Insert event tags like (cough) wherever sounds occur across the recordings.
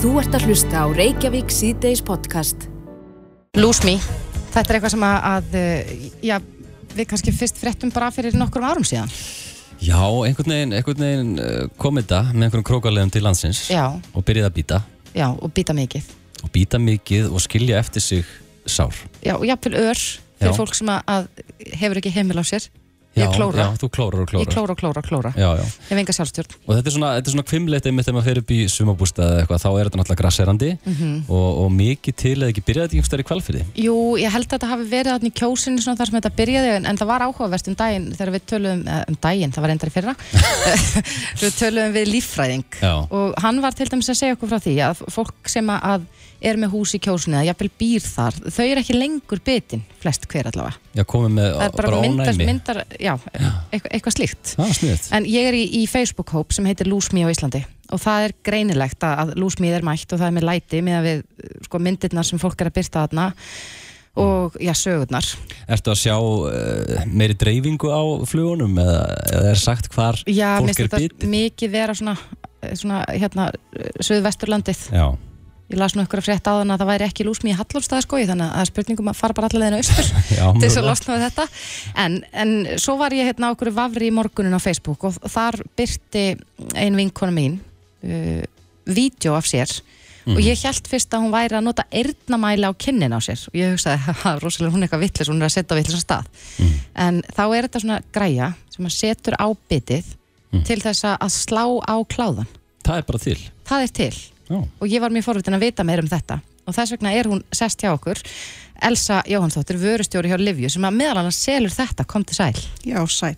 Þú ert að hlusta á Reykjavík síðdeis podcast. Lose Me, þetta er eitthvað sem að, að eh, já, við kannski fyrst fréttum bara fyrir nokkrum árum síðan. Já, einhvern veginn, einhvern veginn uh, kom þetta með einhverjum krókalegum til landsins Já, og byrjaði að býta já, og býta mikið. og býta mikið og skilja eftir sig sár. Já, og jafnvel ör fyrir Já. fólk sem að, að hefur ekki heimil á sér. Já, Ég klóra. Já, þú klórar og klórar. Ég klóra og klóra og klóra. Já, já. Ég hef enga sjálfstjórn. Og þetta er svona, þetta er svona kvimleitt einmitt þegar maður fer upp í sumabústað eða eitthvað, þá er þetta náttúrulega grasserandi Mhm. og, og mikið til eða ekki byrjaði þetta einhvers stær í kvalfyrði. Jú, ég held að þetta hafi verið þarna í kjósinu svona þar sem þetta byrjaði en, en það var áhugavert um daginn þegar við töluðum, eh, um daginn, það var endar í fyrra (laughs) (laughs) við töluðum við líffræðing og hann var til dæmis að segja okkur frá því að fólk sem að er með hús í kjósinu eða jafnvel býr þar, þau eru ekki lengur bitin, flest hver allavega Já, það er bara, bara myndar, myndar já, eitthvað, eitthvað slíkt sniðt. En ég er í, í Facebook-hóp sem heitir Lose Me á Íslandi og það er greinilegt að, Me er mætt og það er með læti með við sko, myndirnar sem fólk er að byrta þarna og já, sögurnar. Ertu að sjá uh, meiri dreifingu á flugunum eða, eða er sagt hvar Já, fólk er þetta bitið? mikið vera svona, svona hérna, Suðvesturlandið. Já, Ég las nú ykkur að frétta á þann að það væri ekki Lose Me í Hallorstaði skoði þannig að spurningum að fara bara allavega inn á austur (laughs) til þess að losna við þetta en, en svo var ég hérna á okkur vafri í morgunin á Facebook og þar byrti ein vinkona mín uh, vídeo af sér Mhm. og ég held fyrst að hún væri að nota eyrnamæli á kinnin á sér og ég hugsaði, (laughs) haha, rosalega hún er eitthvað vittlis hún er að setja á vittlis stað Mhm. en þá er þetta svona græja sem að setur á bitið Mhm. til þess að að slá á kláðan Það er bara til. það er til Já. og ég var mjög forvitin að vita meir um þetta og þess vegna er hún sest hjá okkur Elsa Jóhannsdóttir, vörustjóri hjá Livju sem að meðal annars selur þetta, kom til sæl Já, sæl.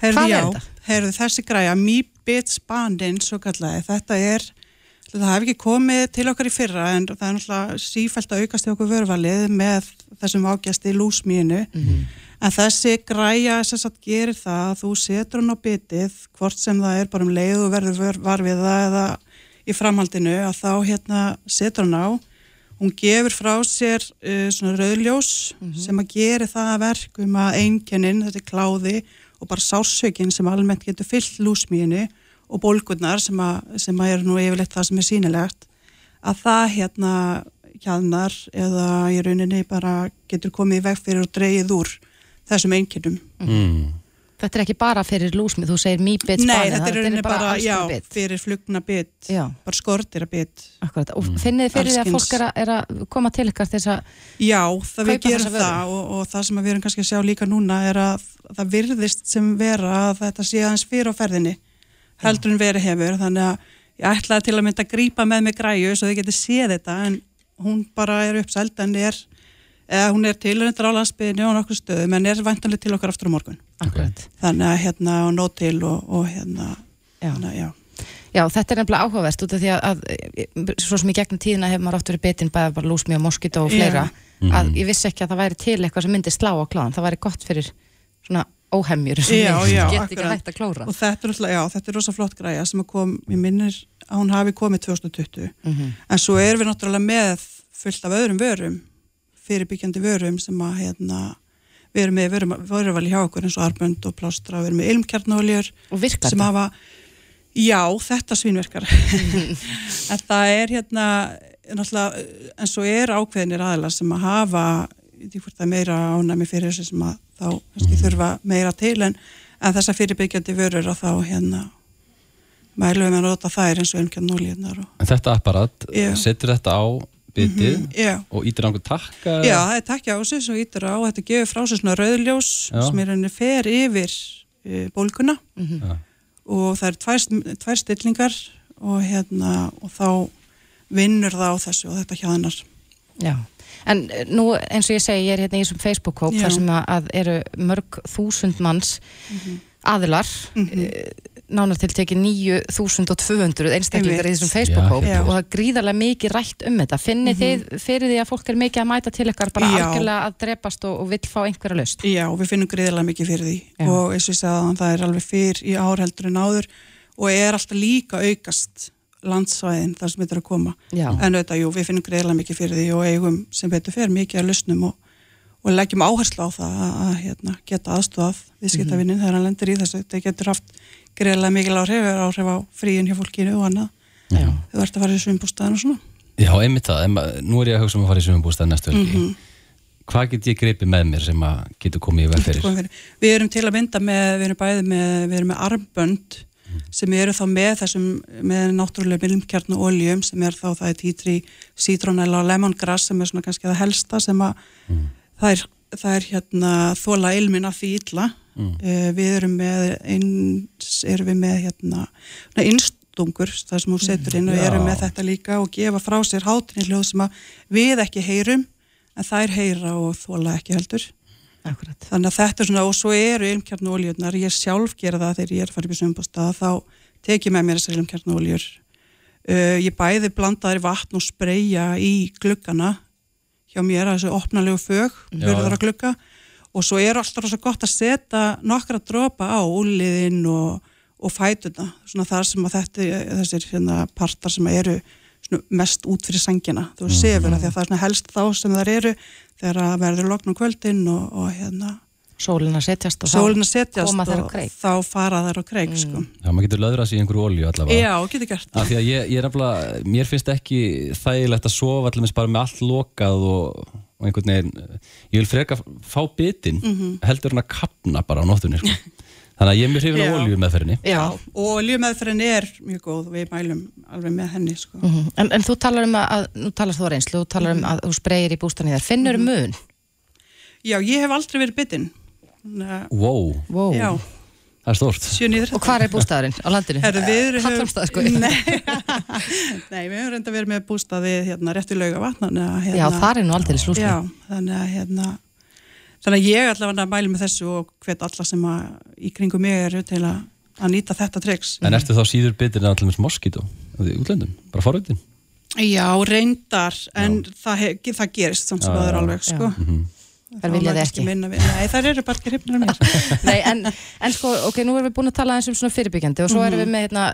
Hvað er já, þetta? Heyrðu, þessi græja, Me Bits Bandin, svo kallaði, þetta er, það hef ekki komið til okkar í fyrra en það er náttúrulega sífælt að aukast í okkur vörvalið með þessum ágjasti lúsmínu. En þessi græja sem sagt gerir það að þú setur hann á bitið, hvort sem það er bara um leið og verður vör- var við það eða í framhaldinu, að þá hérna setur hann á. Hún gefur frá sér uh, svona rauðljós sem að gera það að verkum að einkennin, þetta er kláði og bara sársökin sem almennt getur fyllt lúsmíinu og bólgurnar sem að, sem að er nú yfirleitt það sem er sýnilegt að það hérna hjaðnar eða í rauninni bara getur komið í veg fyrir og dreigið úr þessum einkennum. Mm. Þetta er ekki bara fyrir lúsmið, þú segir mýbit Nei, þetta er rauninni bara, já, bit. fyrir flugna bit, Já, bara skortira bit. akkurat, og finnið þið fyrir því að fólk er að, er að koma til ykkar þess að Já, það við gerum það og, og það sem að við erum kannski að sjá líka núna er að það virðist sem vera að þetta sé aðeins fyrir á ferðinni heldur en verið hefur. Þannig að ég ætlaði til að mynda að grípa með mig græju svo þið getur séð þetta en hún bara er uppsæld en er eða hún er til á er á akkurat, þannig að hérna og nót til og, og hérna já. að, já. Já, þetta er nefnilega áhugavert út af því að, að svo sem í gegnum tíðina hefur maður oft verið bitin bæða bara lúsmi og moskito og fleira að ég vissi ekki að það væri til eitthvað sem myndi slá á kláðan, það væri gott fyrir svona óhemjur sem Já, mig, já, get ekki hægt að klóra. Og þetta er, já, þetta er rosa flott græja sem kom, ég minnir að hún hafi komið 2020 Mhm. en svo erum við náttúrulega með fullt af öðrum vörum fyrirbyggjandi vörum sem að hérna, við erum með vöruvali hjá okkur eins og arbönd og plástra, við erum með ilmkjarnóljur. Og virkar sem þetta? hafa já, þetta svínverkar (laughs) en það er hérna en svo er ákveðinir aðlar sem að hafa það er meira ánæmi fyrir þessu sem að þá kannski þurfa meira til en, en þessar fyrirbyggjandi vörur að þá hérna mælum við með að nota þær eins og ilmkjarnóljunar og En þetta apparat, setur þetta á bitið já og ítir einhver takka? Já, það er takkja á sig svo ítur á, þetta gefur frá sér svona rauðljós Já. sem er henni fer yfir uh, bólguna Já. og það er tvær, tvær stillingar og hérna og þá vinnur það á þessu og þetta hjaðnar. Já, en eh, nú eins og ég segi, ég er hérna í þessum Facebook-hóp Já. þar sem að, eru mörg þúsund manns aðilar Mhm. mm nánar tiltekið 9200 einstaklingar í þessum Facebook-hóp og það er gríðarlega mikið rætt um þetta finnið þið fyrir því að fólk er mikið að mæta til ykkar bara Já. algjörlega að drepast og, og vill fá einhverja löst Já, við finnum greiðilega mikið fyrir því Já. og eins og ég sagði að það er alveg fyrr í ár heldur en áður og er alltaf líka aukast landsvæðin þar sem þetta er að koma. Já, En auðvitað, jú, við finnum greiðilega mikið fyrir því og eigum sem betur fer mikið að lausnum og, og leggjum áherslu á það að, að hérna, geta aðstofað viðskiptavinnin þegar hann lendir í þessu. Þetta getur haft greiðilega mikil áhrif, er áhrif á fríin hjá fólkinu og annað. Já. þú ert að fara í svimbústaðan og svona Já, einmitt það, nú er ég að hugsa um að fara í sumumbústað næstu helgi Mhm. Hvað get ég greipið með mér sem að getur komið í veg fyrir? Komið fyrir. Við erum til að mynda með, við erum bæði með, við erum með armbönd sem eru þá með þessum, með náttúrulega milmkjarn og oljum sem er þá það er títri, citronella og lemongrass sem er svona kannski það helsta sem að það, er, það er hérna þóla ilmin af því illa. Mm. Eh, við erum með eins, erum við með hérna innstungur, það sem hún setur inn og Já. erum með þetta líka og gefa frá sér hátinni hljóð sem að við ekki heyrum en þær heyra og þóla ekki heldur. Akkurat. Þannig að þetta er svona, og svo eru ilmkjarnu olíunar, ég sjálf gera það þegar ég er að fara upp í sömbústað, þá tek ég með mér þessar ilmkjarnu oljur. Uh, ég bæði blandaðir vatn og spreyja í gluggana hjá mér, þessu opnalegu fög, að glugga, og svo er alltaf rosa gott að setja nokkra dropa á úliðinn og, og fætuna, svona þar sem að þetta, þessir hérna, partar sem eru svona mest út fyrir sangina, þú Mhm. sefur mm -hmm. því að það er svona helst þá sem þar eru þegar það verður lokn á kvöldin og, og hérna Sólin að setjast og sólin að setjast og kreik. þá fara þær á kreik sko. Já, maður getur löðra sig í einhverju olju allavega Já, getur gert Af því að ég, ég er nefnilega, mér finnst ekki þægilegt að sofa allir bara með allt lokað og, og einhvern veginn, ég vil freka fá bitin Mhm. heldur en að kapna bara á nóttunni sko. (laughs) Þannig að ég er mjög hrifin Já. á olju meðferðinni. Já, og oljumeðferðin er mjög góð við mælum alveg með henni sko. Mhm. en, en þú talar um að, nú talar þú reynslu, þú talar um að þú spreyir í bústanni þér, finnur um mun? Já, ég hef aldrei verið að- Wow, Wow. Já, það er stórt. Og hvað er bústæðurinn á landinu? Herðu, við höfum- Hallormstað, sko. (laughs) Nei, nei, við höfum reynda verið með bústaði hérna rétt í lauga vatna hérna, Já, það er nú aldrei slúsmi. Já, þannig að hérna þannig að ég allavega mæli með þessu og hvet alla sem að í kringum mig eru til að, að nýta þetta triks En ertu þá síður bitin en allir með moskító? Í útlöndum, bara forveitin? Já, reyndar, en það, he, það gerist samt sem Já, það er já. alveg sko. Þær vilja þið ekki. Minna, við- nei, þær eru bara ekki hrifnir af mér. (laughs) Nei, en, en sko, ok, nú erum við búin að tala eins um svona fyrirbyggjandi og svo erum við með hérna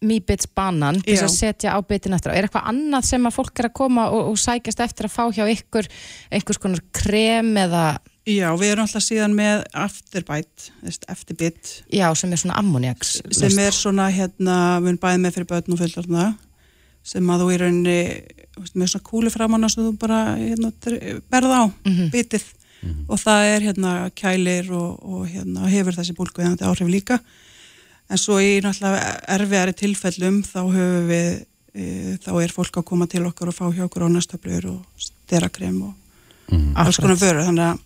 Mýbits banan til þess að setja á bitin eftir. Er eitthvað annað sem að fólk er að koma og, og sækjast eftir að fá hjá ykkur einhvers konar krem eða, Já, við erum alltaf síðan með afturbætt, eftirbit já, sem er svona ammoniaks sem er svona hérna, við erum bæði með fyrir börn og fullorðna sem að þú í rauninni veist, með svona kúli framann sem þú bara hérna, dre- berð á bitið. Og það er hérna kælir og, og hérna hefur þessi bólgu eða áhrif líka. En svo í náttúrulega erfiðari tilfellum þá höfum við e, þá er fólk að koma til okkar og fá hjá okkur ánastöflur og sterakrem og alls konar vörur. Þannig að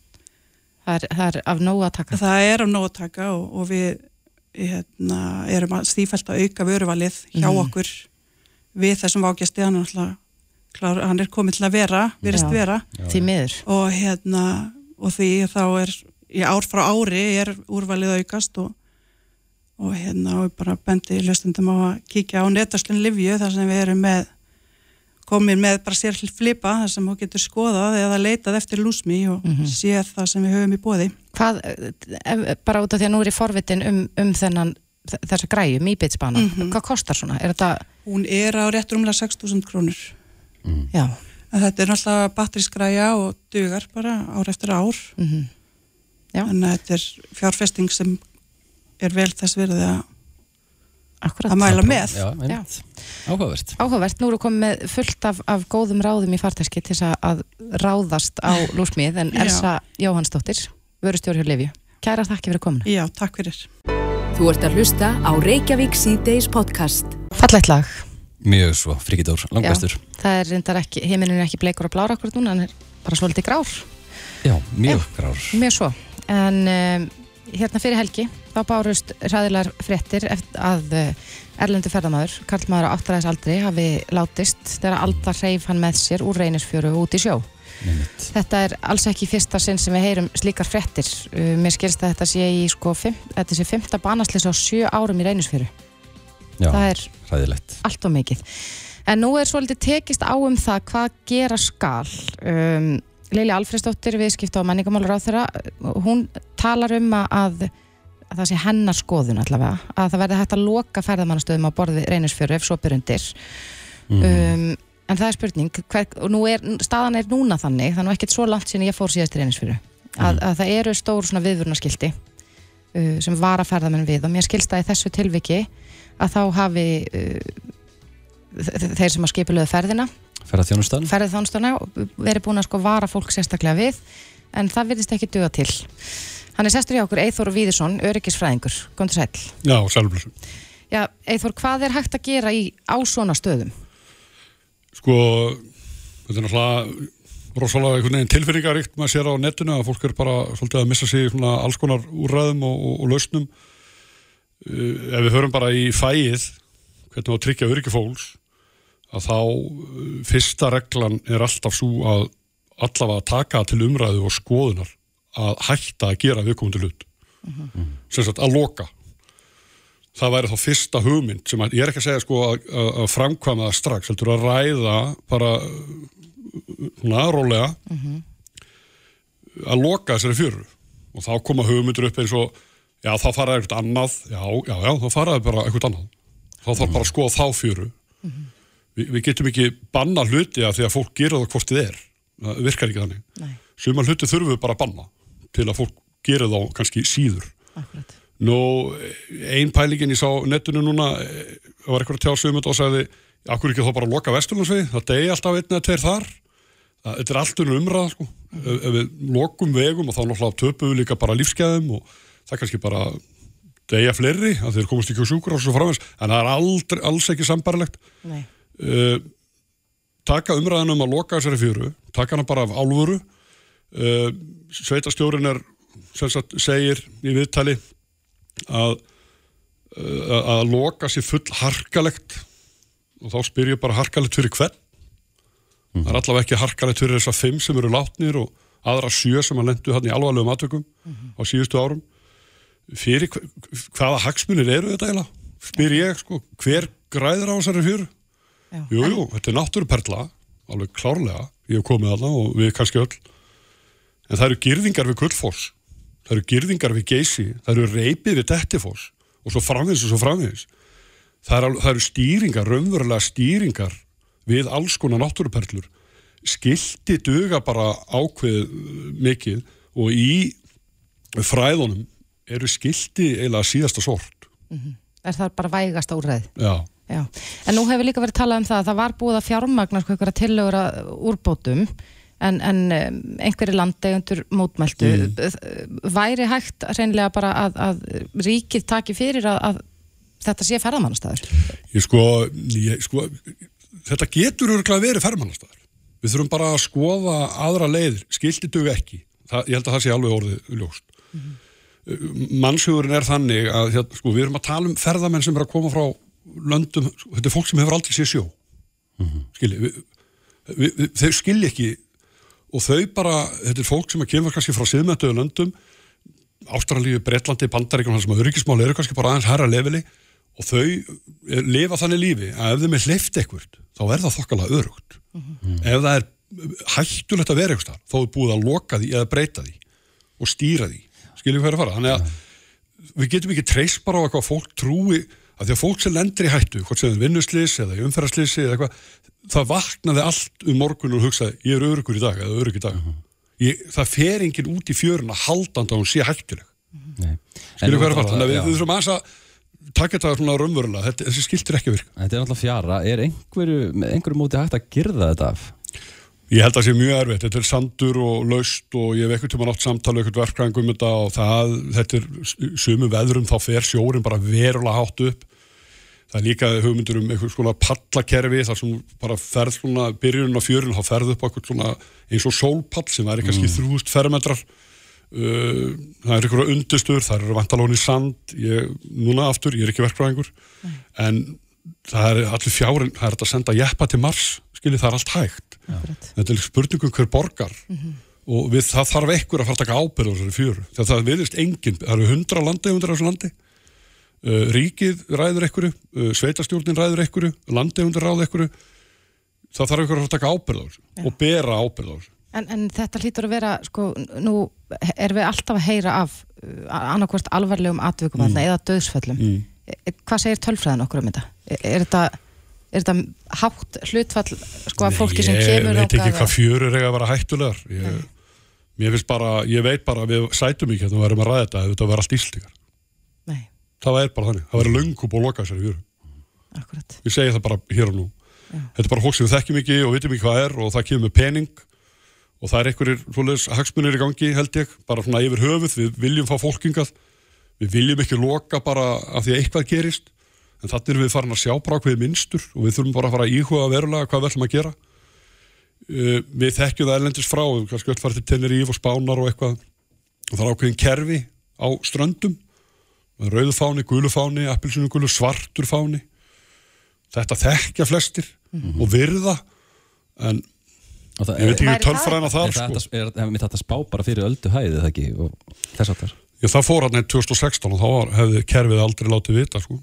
það er, það er af nógu að taka. Það er á nóg að taka og, og við hérna, erum að stífælt að auka vöruvalið hjá Mhm. okkur við þessum vágjasti hann er, náttúrulega klár, hann er komið til að vera, virðist Já. vera miður. og hérna og því þá er í ár frá ári er úrvalið aukast og, og hérna og bara bendi hlustundum á að kíkja á netaslun Livju þar sem við erum með komin með bara sér flipa þar sem þú getur skoðað eða leitað eftir lúsmi og Mhm. séð það sem við höfum í bóði Hvað, ef, bara út af því að nú er ég forvitin um, um þennan þessa græju, Mýbits banan, Mhm. hvað kostar svona? Er þetta, Hún er á rétt rúmlega 6.000 krónur. Já, En þetta er náttúrulega batterískræja og dugar bara ár eftir ár. mhm Já. Þannig að þetta er fjárfesting sem er vel þess verði að, akkurat að mæla með. Já. Áhugavert. Áhugavert, nú eru komið með fullt af, af góðum ráðum í farteski til þess að- að ráðast á (laughs) lúsmið en Já. Elsa Jóhannsdóttir, vörustjóri hjá Livju. Kæra þakki fyrir komuna. Já, takk fyrir. Þú ert að hlusta á Reykjavík síðdeis podcast. Fallegt lag. Mjög svo, frikidór, langbæstur. Það er reyndar ekki, heiminin er ekki bleikur og blár akkurat núna, hann er bara svolítið grár. Já, mjög grár. Mjög svo. En um, hérna fyrir helgi, þá bárust ræðilegar fréttir eftir að uh, erlendu ferðamaður, karlmaður á áttaræðis aldri, hafi látist þegar Alda hreyf hann með sér úr reynisfjöru út í sjó. Einmitt. Þetta er alls ekki fyrsta sinn sem við heyrum slíkar fréttir. Uh, mér skilst að þetta sé í sko, fimm, þetta sé fymta banaslis á sjö árum í reynisfjöru. Já, Það er hræðilegt. allt og mikið. En nú er svolítið tekist á um það hvað gera skal. Um, Lili Alfredsdóttir, viðskipta og menningamálur á þeirra, hún talar um að, að það sé hennar skoðun allavega, að það verði hægt að loka ferðamannastöðum á borði reynisfjöru ef svo byrjundir. Mhm. Um, en það er spurning, hver, og nú er, staðan er núna þannig, er nú ekkert svo langt síðan ég fór síðast í reynisfjöru, að, að það eru stór svona viðvörunarskilti uh, sem vara ferðamenn við og mér skilst að í þessu tilviki að þá hafi uh, þe- þeir sem að skipiluðu ferðina Ferða þjónustan ferðið þjónustana verið búin að sko vara fólk sérstaklega við en það virðist ekki duga til hann er sestur í okkur Eithor Víðisson, öryggisfræðingur Góndur sæll. Já, sælblessu. Já, Eithor, hvað er hægt að gera í, á svona stöðum? Sko, þetta er náttúrulega rosalega einhvern veginn tilfinningaríkt maður sér á netinu að fólk er bara svolítið að missa sig í svona alls konar úrræðum og, og, og lausnum. Uh, ef við hörum bara í fæið, hvernig að tryggja öryggi fólks, að þá uh, fyrsta reglan er alltaf svo að allavega taka til umræðu og skoðunar að hætta að gera viðkomandi hlut. Sem sagt, að loka. það væri þá fyrsta hugmynd sem að, ég er ekki að segja sko að, að, framkvæma það strax, heldur að ræða bara svona rólega að loka þessari fjöru og þá koma hugmyndur upp eins og já þá faraði eitthvað annað. Já, já, já, þá faraði bara eitthvað annað. Þá þarf bara að skoða þá fjöru. Vi, við getum ekki banna hluti að því að fólk gera það hvort þið er. Það virkar ekki þannig. Suma hluti þurfum við bara að banna til að fólk gera þá kannski síður. Akkurat. Nú, ein pælingin ég sá á netinu núna, eh, var eitthvað að tjá um þetta og sagði, akkur ekki þá bara að loka Vesturlandsvegi, það degi alltaf einn eða tveir þar. Þetta er allt unnur umræða sko. ef, ef við lokum vegum og þá náttúrulega töpum við líka bara lífsgæðum og það er kannski bara degja fleiri, að þeir komast ekki á sjúkur og svo framins, en það er aldrei, alls ekki sambarlegt Nei. uh, taka umræðan um að loka þessari fjöru, taka hana bara af álfuru uh, sveitastjórin er sem sagt segir í viðtali að uh, að loka sér full harkalegt. Og þá spyr ég bara harkalegt fyrir hvern? Það er allavega ekki harkalegt fyrir þessar fimm sem eru látnir og aðra sjö sem að lendu hann í alvarlegum atveikum á síðustu árum fyrir hva- hvaða hagsmunir eru þetta eiginlega spyr ég sko, hver græður á þessari fjöru Já. Jú, þetta er náttúruperla, alveg klárlega, ég hef komið þarna og við kannski öll. En það eru girðingar við Gullfoss, það eru girðingar við Geysi, það eru reypið við Dettifoss og svo framvegis og svo framvegis. Það eru, það eru stýringar, raunverulega stýringar við alls konar náttúruperlur. Skilti duga bara ákveð mikið og í fræðunum eru skilti eiginlega síðasta sort. Er það bara vægast úrræð? Já. Já, en nú hefur líka verið talað um það að það var búið að fjármagna sko einhverja tillögur að úrbótum en, en einhverju landegundur mótmæltu mm. væri hægt reynilega bara að, að ríkið taki fyrir að, að þetta sé ferðamannastæður Ég sko, ég, sko þetta getur örgulega verið fermannastæður. Við þurfum bara að skoða aðra leiðir, skilti dög ekki. Það, ég held að það sé alveg orðið ljóst. Mm Mannshugurinn er þannig að hérna, sko, við erum að tala um ferðamenn sem er að koma frá löndum, þetta er fólk sem hefur aldrei séð sjó. Skilji, við, við, við, þau skilji ekki og þau bara, þetta er fólk sem að kemur kannski frá siðmæntuðu löndum Ástralíu, Bretlandi, Bandaríkjum þar sem að öryggismál eru kannski bara aðeins herra leveli og þau eh, lifa þannig lífi að ef þeim er hleyft ekkert þá er það þokkalega örugt ef það er hættulegt að vera eitthvað þá er búið að loka því eða breyta því og stýra því, skiljum við hverju fara. Þannig að við getum ekki treyst bara á eitthvað fólk trúi að því að fólk sem lendir í hættu, hvort sem það er vinnuslis eða í umferðarslisi eða eitthvað það vaknaði allt um morgun og hugsaði ég er örugur í dag eða örug í dag. Ég, það fer enginn út í fjörun að haldanda og hún sé hættuleg. Skiljum við hverju fara, þannig að við, við þurfum að taka þetta svona raunverulega, þessi skiltir ekki virka. Þetta er náttúrulega fjara, er einhverju, einhverju móti hægt að girða þetta af? Ég held að það sé mjög erfitt, þetta er sandur og laust og ég hef ekkert tíma nátt samtala ekkert verkræðing um þetta og það, þetta er sumu veðrum þá fer sjórin bara verulega hátt upp. Það er líka hugmyndur um eitthvað svona pallakerfi þar sem bara ferð svona byrjun á fjörun þá ferð upp á eitthvað svona eins og sólpall sem væri kannski mm. 3000 fermetrar. Uh, það er eitthvað undistur, það eru vantalóni sand, ég, núna aftur, ég er ekki verkræðingur, en það er allir fjárin, það er þetta að senda jeppa til Mars, skiljið það er allt hægt þetta er spurningum hver borgar. Og við, það þarf ekkur að fara að taka ábyrð á þessari fjöru, þegar það viðist engin það eru hundra landegundir á þessu landi. Uh, ríkið ræður ekkuru uh, sveitastjórnin ræður ekkuru landegundir ræður ekkuru það þarf ekkur að fara að taka ábyrð á þessu og bera ábyrð á þessu. En, en þetta hlýtur að vera sko, nú erum við alltaf að heyra af uh, annarkvort alvarlegum atvikum mm. eða döðsföllum Mm. E- hvað segir tölfræðin okkur um þetta? Er, er þetta er þetta hátt hlutfall sko af fólki sem kemur ég veit ekki hvað fjörur eiga að vera hættulegar. Ég, bara, ég veit bara að við sætum ekki að við verðum að ræða þetta ef þetta verður allt íslíkar Nei, það er bara þannig, það verður búið að loka þessari fjöru ég segi það bara hér og nú. Þetta er bara fólk sem við þekkjum ekki og vitum ekki hvað er og það kemur með pening og það er einhverjir hagsmunir í gangi held ég, bara svona yfir höfuð. Við viljum fá fólkingað við viljum ekki loka bara af því að eitthvað gerist en þannig erum við farin að sjá bara hvað er minnstur og við þurfum bara að fara að íhuga verulega hvað við ætlum að gera. Uh, við þekkjum það erlendis frá, við kannski öll farið til Teneríf og Spánar og eitthvað. Og það er ákveðin kerfi á ströndum. Rauðfáni, gulufáni, appilsinu gulu, svartur fáni. Þetta þekkja flestir og virða en það ég veit ekki Er þar þetta, sko. er, er mitt þetta spá bara fyrir öldu hæðið það ekki? Og þess að þar Já, það fór hann 2016 og þá var, hefði kerfið aldrei látið vita sko.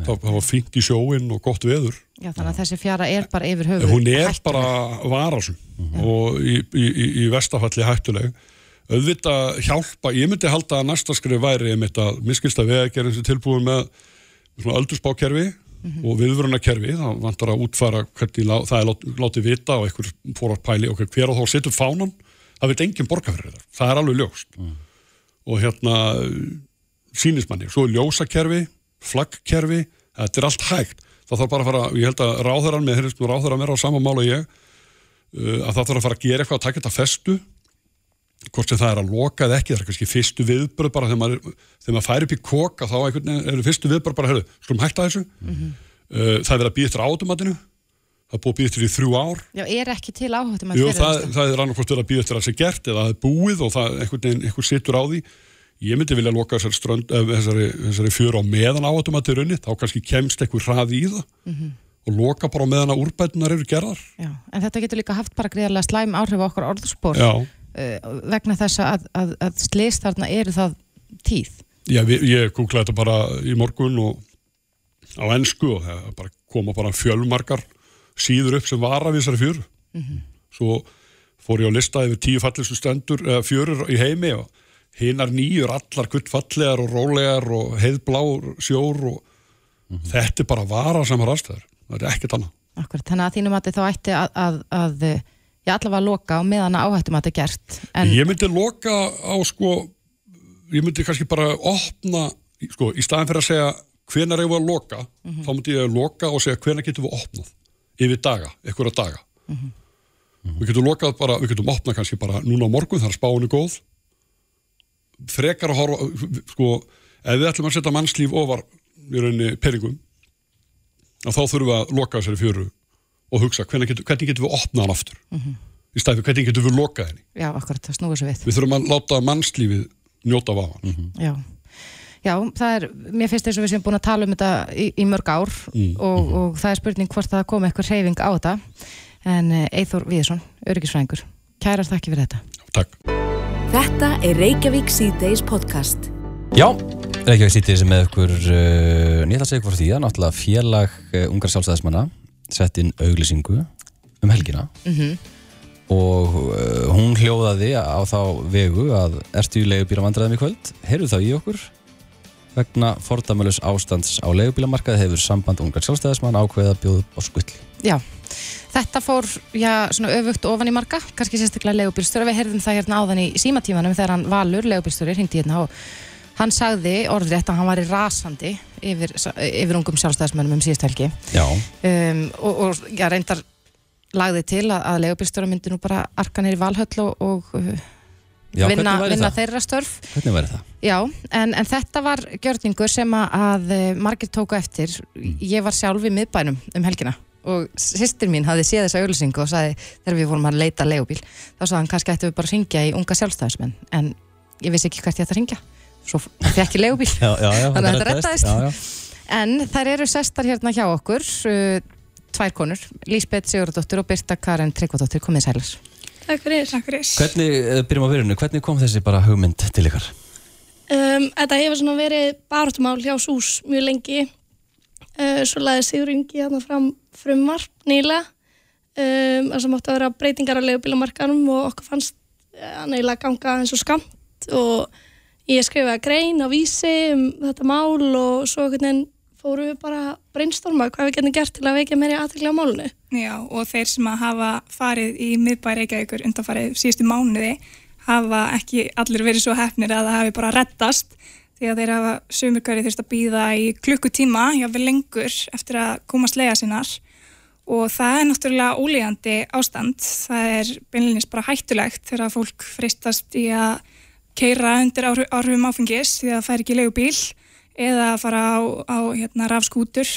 Það, það var fínt í sjóin og gott veður. Já, þannig að þessi fjara er bara yfir höfuð hún er hættuleg. bara varasum og í, í, í, í vestafalli hættuleg. Auðvitað hjálpa, ég myndi halda að næsta skrif væri einmitt að miskilsta vegagerðin sem tilbúin með svona öldurspákerfi og viðvörunarkerfi, það vantar að útfæra hvernig það er lát, látið vita og einhver fór að pæli og hver og þá setur fánan það veit engin borgarferðir þar, það er alveg ljóst. Og hérna sínismanni, svo er ljósakerfi flaggkerfi, þetta er allt hægt. Það þarf bara að fara, ég held að ráðherran með hérna ráðherran er á sama mála og ég uh, að það þarf að fara að gera eitthvað að taka þetta festu hvort sem það er að loka eða ekki, það er kannski fyrstu viðbröð bara þegar maður, þegar maður færi upp í koka þá einhvern eru fyrstu viðbröð bara, heyrðu, skulum hætta þessu. Uh, það er verið að býja eftir átomatinu það er búið að býja eftir í þrjú ár. Já, er ekki til áhættum Jú, það, það er annarkvort verið að býja eftir að það sé gert eða það er búið og það einhvern veginn einhver situr á því ég myndi vilja loka þessari, strönd, eh, þessari, þessari fjör á meðan átomatið runni þá kannski kemst einhver hraði í það og loka bara meðan að úrbætunar eru gerðar. Já, en þetta getur líka haft bara greiðarlega slæm áhrif á okkar orðspor Já, uh, vegna þess að, að, að slist þarna eru það tíð. Já, við, ég googlaði þetta bara í morgun og á ennsku og það bara koma bara fjölmarkar síður upp sem vara við þessari fjöru. Svo fór ég á lista yfir tíu fallistu stendur, eða fjörur í heimi og hinnar nýjur allar guttfallegar og rólegar og heiðblár sjór og þetta er bara vara sem har aðstæður. Það er ekkert annað. Akkurat, þannig að þínum að þá ætti að, að, að ég allavega að loka á meðan að áhættum að þetta er gert. En, Ég myndi loka á sko, ég myndi kannski bara opna, sko, í staðin fyrir að segja hvenar við að loka, þá myndi ég loka og segja hvenar getum við opnað yfir daga, einhverja daga. Við getum lokað bara, við getum opnað kannski bara núna á morgun, þar er spáinu góð. Frekar að horfa, sko, ef við ætlum að setja mannslíf ofar í rauninni peningum, að þá þurfum við að loka þessari fjöru og hugsa hvernig getum, hvernig getum við opnað hann aftur. Í staðin fyrir hvernig getum við lokað henni. já, akkurat, það snúið svo við. Við þurfum að láta mannslífið njóta vafan. Já. Já, það er, mér finnst þess að við séum búin að tala um þetta í, í mörg ár og, og það er spurning hvort það komi eitthvað reyfing á þetta en Eithor Viðsson, öryggisfræðingur kærar þakki fyrir þetta Takk. Þetta er Reykjavík C-Days podcast. Já, Reykjavík sýttir sem með ykkur uh, nýtt að segja ykkur frá því að náttúrulega félag uh, ungar sjálfstæðismanna sett inn auglýsingu um helgina. Og uh, hún hljóðaði á þá vegu að ertu í leigubíla vandræðum í kvöld? Heyrðu þá í okkur? Vegna fordæmalus ástands á leigubílamarkaði hefur samband ungar sjálfstæðismann ákveðið að bjóða upp á skull Já, þetta fór já, svona öfugt ofan í marga kannski sérstaklega legubílstjóri, við heyrðum það hérna áðan í símatímanum þegar hann Valur, legubílstjóri, hringdi hérna og hann sagði orðrétt að hann var í rasandi yfir, yfir ungum sjálfstæðismönnum um síðust helgi. Já, um, og, og já, reyndar lagði til að, að legubílstjóra myndi nú bara arka neyri valhöll og, og uh, Já vinna, vinna þeirra störf. Hvernig væri það? Já, en, en þetta var gjörningur sem að, að eh, margir tóku eftir. Ég var sjálf í miðbænum um helgina og sýstir mín hafði séð þessa auðlýsingu og sagði þegar við vorum að leita leigubíl þá sagði hann kannski ættum við bara að ringja í unga sjálfstæðismenn en ég vissi ekki hvert ég ætti að ringja svo fekk ég leigubíl Já, já, já, Þannig að þetta já. en þær eru sestar hérna hjá okkur uh, tvær konur, Lísbeth Sigurðardóttir og Birta Karen Tryggvadóttir komið sælar Takk fyrir. Takk fyrir. Hvernig, eh, byrjum á byrjunu, hvernig kom þessi bara hugmynd til ykkar? Um, þetta hefur svona verið baráttumál hjá SÚS mjög lengi. Uh, svo laði Sigur Ingi hérna fram frumvarp nýlega. Um, sem átti að vera breytingar á leigubílamarkanum og okkur fannst uh, nýlega ganga eins og skamt og ég skrifaði grein á vísi um þetta mál og svo fórum við bara að brainstorma hvað við getum gert til að vekja meiri aðtækla á málunu. Já, og þeir sem að hafa farið í miðbæri Reykjavíkur undanfarið síðustu mánuði hafa ekki allir verið svo hefnir að það hafi bara reddast því að þeir hafa sumurkværi þurft að býða í klukkutíma, jáfnvel lengur eftir að komast lega sinnar og það er náttúrulega ólígandi ástand. Það er beinleginnist bara hættulegt þegar fólk freistast í að keira undir áhrif- áhrifum áfengis því að það fær ekki leigubíl eða að fara á, á hérna, rafskútur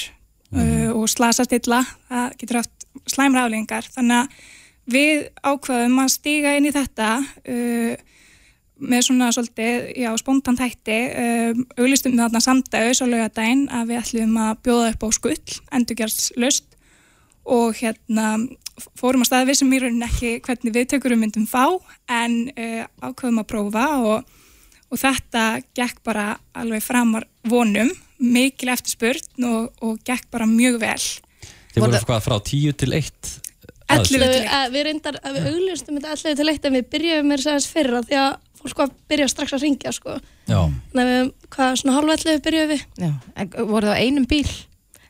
uh, og slasast illa. Það getur haft slæmra afleggingar. Þannig að við ákvaðum að stíga inn í þetta uh, með svona svolítið, já, spontant hætti um, auglistum við þarna samdægus á laugadaginn að við ætlum að bjóða upp á skull, endurgjörslust og hérna fórum að staða við sem í rauninni ekki hvernig viðtökurum myndum fá en uh, ákvaðum að prófa og, og þetta gekk bara alveg framar vonum, mikil eftirspurn og, og gekk bara mjög vel. Þið voru hvað frá 10 til 1 Ellefu Við, til eitt. að, við að við auglustum þetta allir til eitt en við byrjuðum með þess fyrra því að fólk var að byrja strax að ringja sko. Já, Þannig að við, hvað, svona allir byrjuðum við Já, en voru það á einum bíl?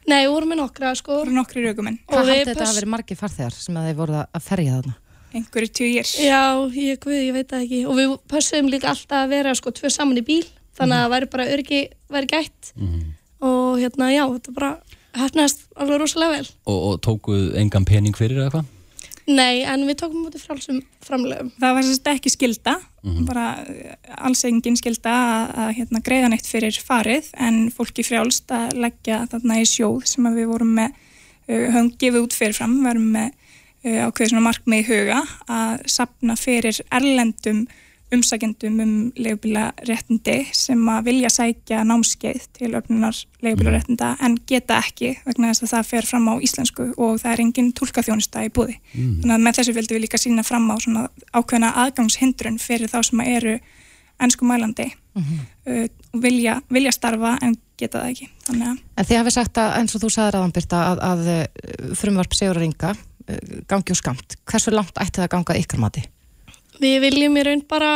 Nei, við vorum með nokkra sko. Nokkri raukumenn, Og Hvað við haldið þetta að vera margir farþegar sem að þeir voru að ferja þarna? einhverju tjúir. Já, ég, guð, ég veit það ekki og við pössum líka alltaf að vera sko tvö saman í bíl þannig að það væri bara örgi væri gætt og hérna já, þetta bara hefnast alveg rosalega vel og, og tókuð engan pening fyrir eða hvað? Nei, en við tókum mútið frálsum framlegum Það var sérst ekki skilda, bara eh, alls engin skilda að, að hérna, greiða neitt fyrir farið en fólki frjálst að leggja þarna í sjóð sem að við vorum með, uh, höfum gefið út fyrirfram, við varum með uh, ákveðið svona markmið í huga að sapna fyrir erlendum umsækjendum um leigubílaréttindi sem að vilja sækja námskeið til öfnunar leigubílaréttinda en geta ekki vegna þess að það fer fram á íslensku og það er engin tólkaþjónusta í búði. Þannig að með þessu vildum við líka sína fram á svona ákveðna aðgangshindrun fyrir þá sem eru ennsku mælandi uh, og vilja, vilja starfa en geta það ekki. Að En þið hafið sagt að, eins og þú sagðir aðan Birta, að, að eh, frumvarp Sigur Ringa eh, gangi úr skamt. Hversu langt ætti það að ganga að ykkar mati? Við viljum í raun bara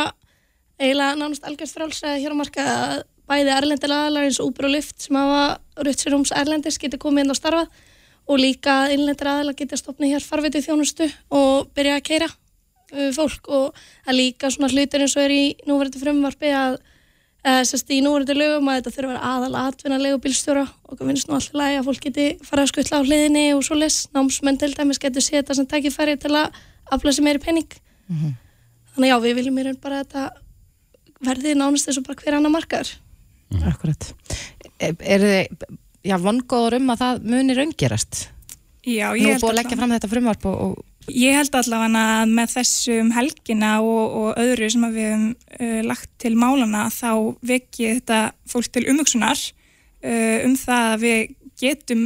eiginlega nánast algjörst frálsæði hér á marka að bæði erlendilega aðlar eins og Uber og Lyft sem hafa rutt sér húms erlendis geti komið inn á starfa og líka innlendir aðlar geti stopnið hér farveitu þjónustu og byrja að keira uh, fólk og að líka svona hlutir eins og er í núverandi frumvarpi að eða sérst í núverandi lögum að þetta þurfa aðal atvinna legubílstjóra og það finnst nú alltaf lægi að fólk geti fara að skuttla á hliðinni og svo les námsmenn til dæmis getur séð þetta sem tækifæri til að afla sér meiri penning Þannig já, við viljum í raun bara að þetta verði nánast eins og bara hver annar markaður. Akkurat. Er, þið, já, vongóður um að það muni raungerast? já, Nú ég er held búið að leggja fram þetta frumvarp og, og Ég held allavega að með þessum helgina og, og öðru sem að við hefum uh, lagt til málana þá vekji þetta fólk til umhugsunar uh, um það að við getum,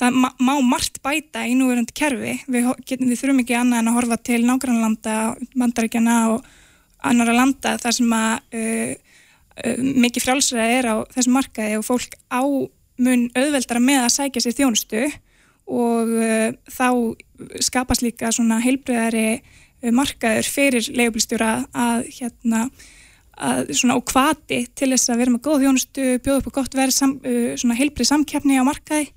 það má, má margt bæta í núverandi kerfi. Við, getum, við þurfum ekki annað en að horfa til nágrannlanda, bandaríkjana og annara landa þar sem að uh, uh, mikið frjálsræði er á þessum markaði og fólk á mun auðveldara með að sækja sér þjónustu og uh, þá skapast líka svona heilbreyðari uh, markaður fyrir leigubilstjóra að hérna að svona og hvati til þess að vera með góð þjónustu, bjóða upp á gott verð sam, uh, svona heilbreyð samkeppni á markaði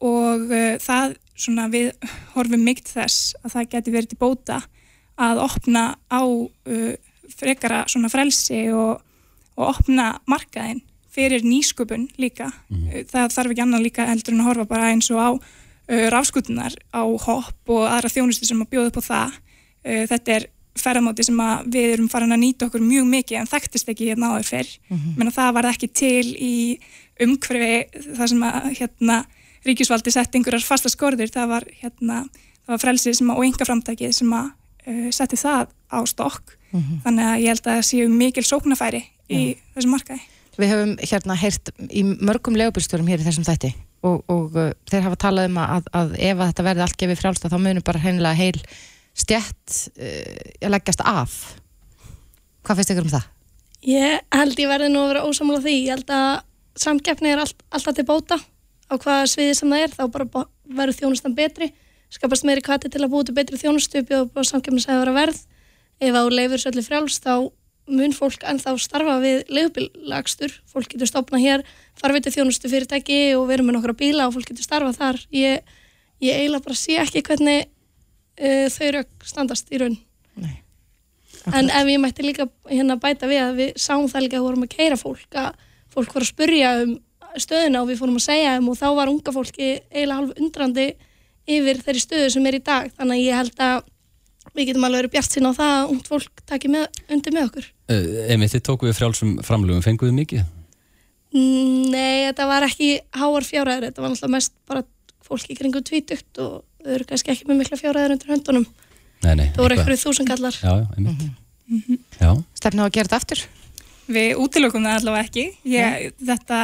og uh, það svona við horfum mikið þess að það geti verið til bóta að opna á uh, frekara svona frelsi og, og opna markaðin fyrir nýsköpun líka. Uh, Það þarf ekki annað líka heldur en að horfa bara eins og á uh, rafskutunar, á hopp og aðra þjónustu sem að bjóða upp á það. Uh, þetta er ferðamáti sem að við erum farin að nýta okkur mjög mikið en þekktist ekki hérna áður fyrr. Menna það var ekki til í umhverfi það sem að hérna ríkisvaldi sett einhverjar fasta skorður, það var hérna, það var frelsið sem að, og enga framtækið sem að uh, setti það á stokk. Þannig að ég held að það séu mikil sóknafæri í þessum markaði. við höfum hérna heyrt í mörgum legubilstjórum hér í þessum þætti og, og uh, þeir hafa talað um að, að ef að þetta verði allt gefið frjálsta þá munum bara hreinlega heil stjætt uh, að leggjast af. Hvað finnst ykkur um það? Ég held ég verði nú að vera ósamála því. Ég held að samkeppni er allt, alltaf til bóta á hvaða sviði sem það er, þá bara verður þjónustan betri, skapast meiri kvati til að búið betri þjónustu, bjóða sem vera verð. Ef á leifur svolítið frjáls þá mun fólk ennþá starfa við leigubilagstur, fólk getur stopnað hér farveitu þjónustu fyrirtæki og við erum með nokkra bíla og fólk getur starfað þar. Ég, ég eiginlega bara sé ekki hvernig uh, þau rauk standast í raun. Nei. En ef ég mætti líka hérna bæta við að við sáum það líka að við vorum að keira fólk að fólk var að spurja um stöðuna og við fórum að segja um og þá var unga fólki eiginlega halv undrandi yfir þeirri stöðu sem er í dag þannig að ég held að við getum alveg verið bjart sín á það að ungt fólk taki með, undir með okkur Uh, Emi, þið tóku við frjálsum framlögum, fenguðu mikið? Nei, þetta var ekki háar fjárhæður, þetta var náttúrulega mest bara fólk í kringum tvítugt og þau eru kannski ekki með mikla fjárhæður undir höndunum Nei, nei. það voru eitthvað. þúsangallar Já, já, einmitt. Já, Stefna á að gera þetta aftur? Við útilokum það allavega ekki. Ég, þetta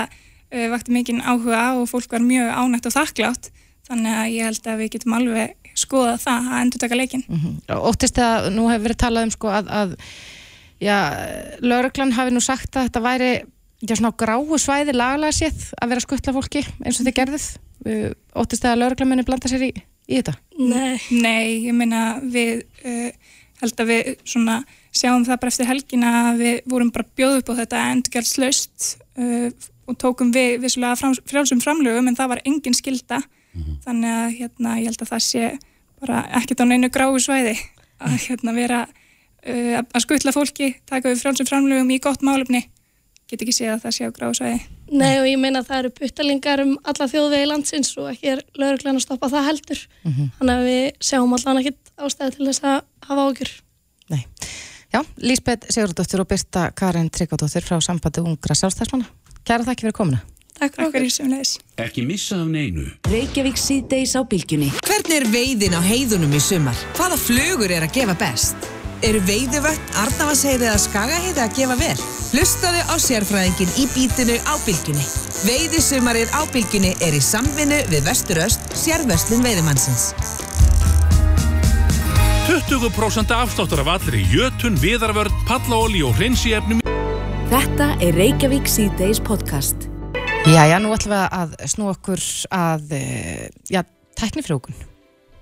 vakti mikinn áhuga og fólk var mjög ánægt og þakklátt þannig að ég held að við getum alveg skoða það að endur taka leikinn. Óttist að nú hefur verið talað um sko að, að já, lauruglan hafi nú sagt að þetta væri já, svona gráu svæði lagalega séð að vera skuttla fólki eins og þið gerðuð. Uh, Óttist að lauruglan muni blanda sér í, í þetta? Nei, Nei, ég meina við uh, held að við svona sjáum það bara eftir helgina að við vorum bara bjóð upp á þetta endurgjaldslaust uh, og tókum við vissulega fram, frjálsum framlögum en það var engin skilda þannig að hérna, ég held að það sé bara ekkert á neinu gráu svæði að hérna vera uh, að skutla fólki, taka við frjálsum framlögum í gott málefni. Get ekki séð að það sé á gráu svæði. Nei og ég meina að það eru puttalingar um alla þjóðvegi landsins og ekki er lauruglan að stoppa það heldur. Þannig að við sjáum allan ekkit ástæði til þess að hafa ágjur Nei. Já, Lísbeth Sigurdóttir og Birta Karin Tryggvadóttir frá sambandi ungra sjálfstæðsmanna. Kæra þakki fyrir komuna. Takk fyrir Takk okkur fyrir sem leiðis Ekki missa af neinu. Reykjavík síðdeis á bylgjunni. Hvernig er veiðin á heiðunum í sumar? Hvaða flugur er að gefa best? Eru veiðuvött, Arnavasheiði eða Skagaheiði að gefa vel? Hlustaðu á sérfræðingin í bítinu á bylgjunni. Veiðisumarið á bylgjunni er í samvinnu við Vesturöst, sérverslun veiðimannsins. 20% afsláttur af allri jötun, viðarvörn, pallaóli og hreinsíefnum. Þetta er Reykjavík síðdeis podcast. Jæja, nú ætlum við að snú okkur að, eh, já, tæknifrjókun.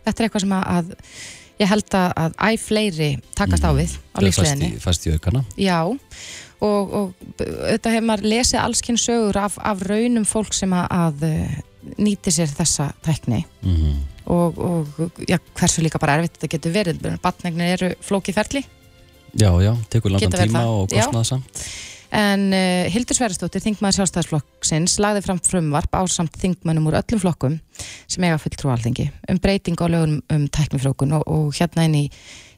Þetta er eitthvað sem að, ég held að, að æ fleiri takast á við á það er fast lífsleginni. í, aukana. Já, og, og auðvitað hefur maður lesið allskinn sögur af, af raunum fólk sem að, að eh, nýti sér þessa tækni Mm og, og já, hversu líka bara erfitt þetta getur verið. Batnegnir eru flókið ferli. Já, já, tekur langan tíma það. og kostnaða samt. En uh, Hildur Sverrisdóttir, þingmaður sjálfstæðisflokksins, lagði fram frumvarp á samt þingmönnum úr öllum flokkum sem eiga fulltrú alþingi um breyting á lögum um tæknifrjókun og, og hérna inn í,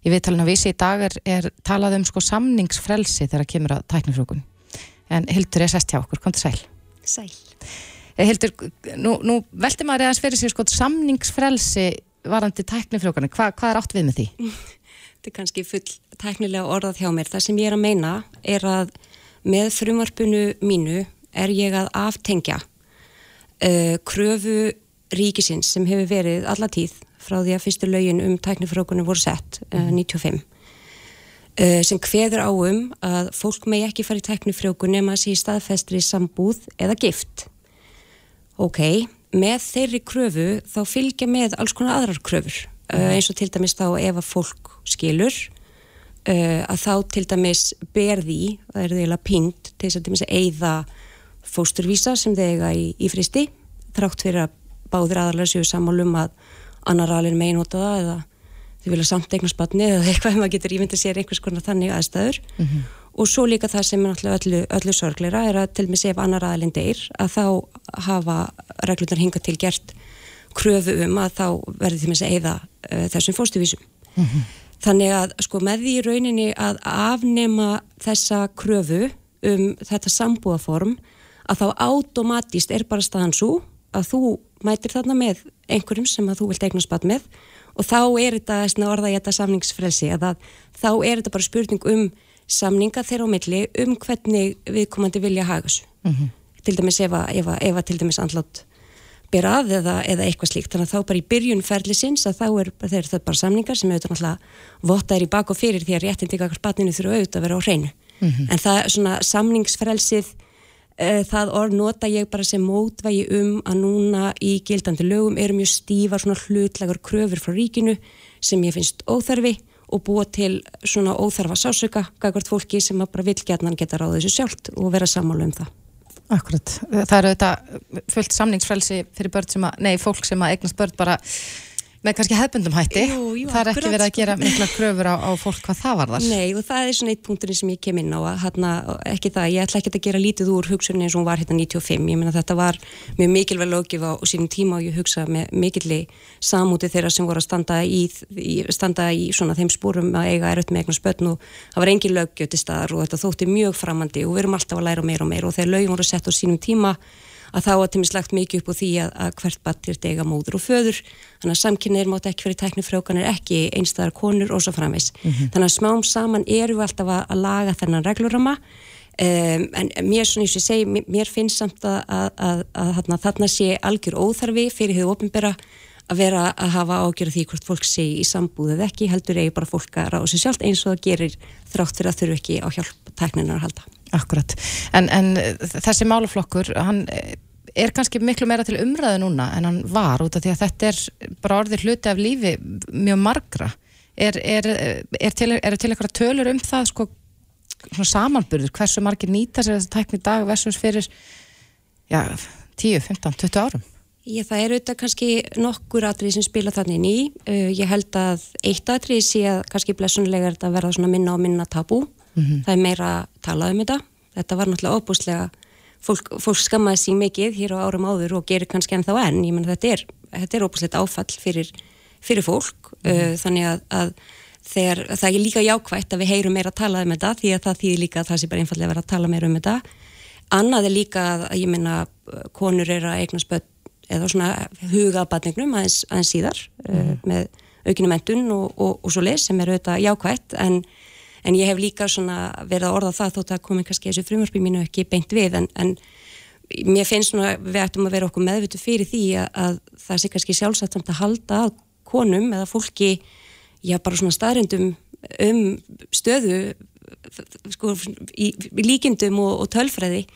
í viðtalinu vísi í dag er, er talað um sko samningsfrelsi þegar kemur að tæknifrjókun. En Hildur er sest hjá okkur, kom til sæl. Sæl. Eh, Hildur, nú, nú velti maður eða fyrir sig sko samningsfrelsi varandi tæknifrjókanu, Hva, hvað er átt við með því? (laughs) Þetta er kannski full tæknilega orðað hjá mér. Það sem ég er að meina er að með frumvarpinu mínu er ég að aftengja uh, kröfu ríkisins sem hefur verið alla tíð frá því að fyrstu lögin um tæknifrjókunum voru sett uh, 95 uh, sem kveður á um að fólk megi ekki fara í tæknifrjókun nema að sé í staðfestri sambúð eða gift. Ok, með þeirri kröfu þá fylgja með alls konar aðrar kröfur uh, eins og til dæmis þá ef að fólk skilur að þá til dæmis ber því, það er því eiginlega pínt til þess að til dæmis eigða fósturvísa sem þeir eiga í, í fristi þrátt fyrir að báðir aðalega séu sammálum að annar alveg megin nota það eða þau vilja samt eignast batni eða (laughs) eitthvað maður getur ímynda sér einhvers konar þannig aðstæður. Og svo líka það sem er náttúrulega öllu, öllu sorgleira er að til sé ef annar aðalinn deyr að þá hafa reglunar hinga til gert kröfu um að þá verði til að eigða uh, þessum fóstuvísum þannig að sko með því rauninni að afnema þessa kröfu um þetta sambúðaform að þá automatist er bara staðan svo að þú mætir þarna með einhverjum sem að þú vilt eignast bat með og þá er þetta orða í þetta samningsfrelsi að þá er þetta bara spurning um samninga þeirra á milli um hvernig viðkomandi vilja haga þessu. Til dæmis ef að, ef að, ef að til dæmis andlátt ber að eða, eða eitthvað slíkt. Þannig að þá bara í byrjun ferlisins að þá er, þeir það bara samningar sem auðvitað náttúrulega votta er í bak og fyrir því að réttin til kakar batninu þurfa auðvitað að vera á hreinu. En það er svona samningsfrelsið uh, það orð nota ég bara sem mótvægi um að núna í gildandi lögum eru mjög stífar svona hlutlegar kröfur frá ríkinu sem ég finnst óþarfi og búa til svona óþarfa sásöka gagvart fólki sem bara vill getnan geta ráðið þessu sjálft og vera sammála um það Akkurat, það eru þetta fullt samningsfrelsi fyrir börn sem að, nei, fólk sem að eignast börn bara með kannski hefbundum hætti. Jú, jú, það er ekki verið að sko. gera mikla kröfur á, á fólk hvað það var þar Nei og það er svona eitt punkturinn sem ég kem inn á að hérna, ekki það, ég ætla ekki að gera lítið úr hugsunni eins og hún var hérna 95, ég meina þetta var mjög mikilvæg lögjöf á sínum tíma og ég hugsa með mikilli samúti þeirra sem voru að standa í, í, standa í svona þeim spórum að eiga erut með eignar spötn og það var engin lögjöf til staðar og þetta þótti mjög framandi og við erum alltaf að læra meira og meira og að þá var tímis lagt mikið upp á því að, að hvert batt er dega móður og föður. Þannig að samkynniðir mátt ekki fyrir tæknifrjókanir ekki einstæðar konur og svo framvegs þannig að smám saman eru við alltaf að, að laga þennan reglurama um, en mér svona ég segi mér, finnst samt að, að, að, að þarna, þarna sé algjör óþarfi fyrir því ofinbera að vera að hafa ágjörð því hvort fólk sé í sambúð eða ekki heldur eigi bara fólk að ráða sér sjálft eins og það gerir þrátt fyrir að þurfu ekki á hjálp tækninar að halda. Akkurat, en, en þessi málaflokkur, hann er kannski miklu meira til umræðu núna en hann var út af því að þetta er bara orðið hluti af lífi mjög margra er, er, er til, er til eitthvað tölur um það sko samanburður, hversu margir nýta sér þessi tækni dag versus fyrir já, 10, 15, 20 árum Ég, það er auðvitað kannski nokkur atrið sem spila þannig ný. Uh, ég held að eitt atrið sé að kannski blessunlega er þetta verða svona minna og minna tabú. Mhm. Það er meira að tala um þetta. Þetta var náttúrulega óbúslega, fólk, fólk skammaði síg mikið hér á árum áður og gerir kannski ennþá enn. Ég menn þetta er, þetta er óbúslegt áfall fyrir, fyrir fólk. Uh, þannig að, að þegar, það er líka jákvægt að við heyrum meira að tala um þetta því að það þýðir líka að það sé bara einfallega að vera að tala meira um þetta. Annað er líka að, ég menna, konur eru að eigna spött eða svona hugabatningnum aðeins, aðeins síðar uh, með aukinu mentun og, og, og svo leys sem er auðvitað jákvætt en, en ég hef líka verið að orða það þótt að komi kannski þessu frumvarpi mínu ekki beint við en, en mér finnst svona við ættum að vera okkur meðvitu fyrir því að, að það sé kannski sjálfsagt samt að halda að konum eða fólki já bara svona staðrindum um stöðu sko í, í líkindum og, og tölfræði.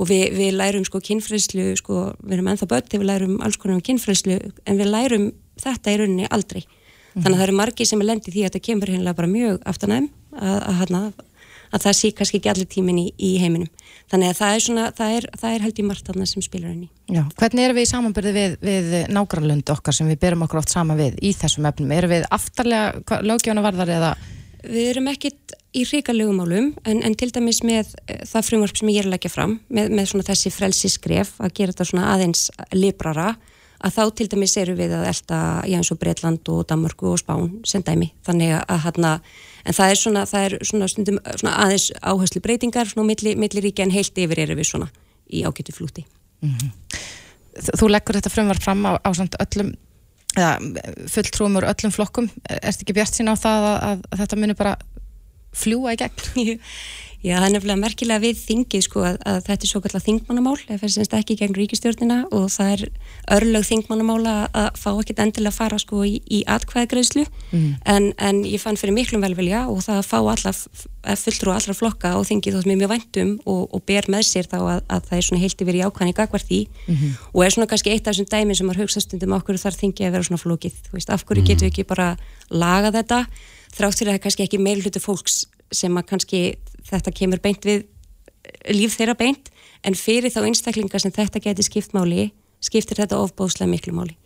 Og við, við lærum sko kynfræslu sko, við erum ennþá börn þegar við lærum alls konar um kynfræslu en við lærum þetta í rauninni aldrei. Þannig að það eru margi sem er lendið því að þetta kemur hérna bara mjög aftanæðum að, að, að, að það sé kannski ekki allir tímin í, í heiminum. Þannig að það er svona, það er, það er held í margt þarna sem spilar henni Já, hvernig erum við í samanbyrði við, við nágrannlund okkar sem við berum okkur oft saman við í þessum efnum, erum við aftarlega lögjána varðar eða? Við erum ekkit í hrikalögum málum en, en til dæmis með eh, það frumvarp sem ég er að leggja fram með, með þessi frelsi skref að gera þetta aðeins librara að þá til dæmis eru við að elda já eins og Breitland og Danmarku og Spán sem dæmi. Þannig að hérna en það er svona, það er svona stundum svona aðeins áherslu breytingar svona milli, milli ríkja en heilt yfir eru við svona í ágætu flúti. Þú leggur þetta frumvarp fram á, á öllum eða fulltrúum úr öllum flokkum. Erst ekki bjart sín á það að, að, að þetta muni bara fljúa í gegn (laughs) Já, það er nefnilega merkilega við þingið sko að, að þetta er svo kallar þingmannamál. Það semst ekki gegn ríkistjórnina og það er örlög þingmannamála að fá ekkit endilega að fara sko í, í atkvæðagreðslu Mm. en, en ég fann fyrir miklum velvilja og það að fá alla fulltrú allra flokka og þingið þótt mér mjög væntum og, og ber með sér þá að, að það er svona heilt yfir í ákvæðan í gagvar því. Mhm. og er svona kannski eitt af þessum dæmi sem maður hugsa stundum okkur þar þingið að vera svona flókið? Þú veist, af hverju getum við ekki bara laga þetta? Þrátt fyrir að það er kannski ekki meil hluti fólks sem að kannski þetta kemur beint við líf þeirra beint en fyrir þá einstaklingar sem þetta geti skipt máli skiptir þetta ofbóðslega miklu máli.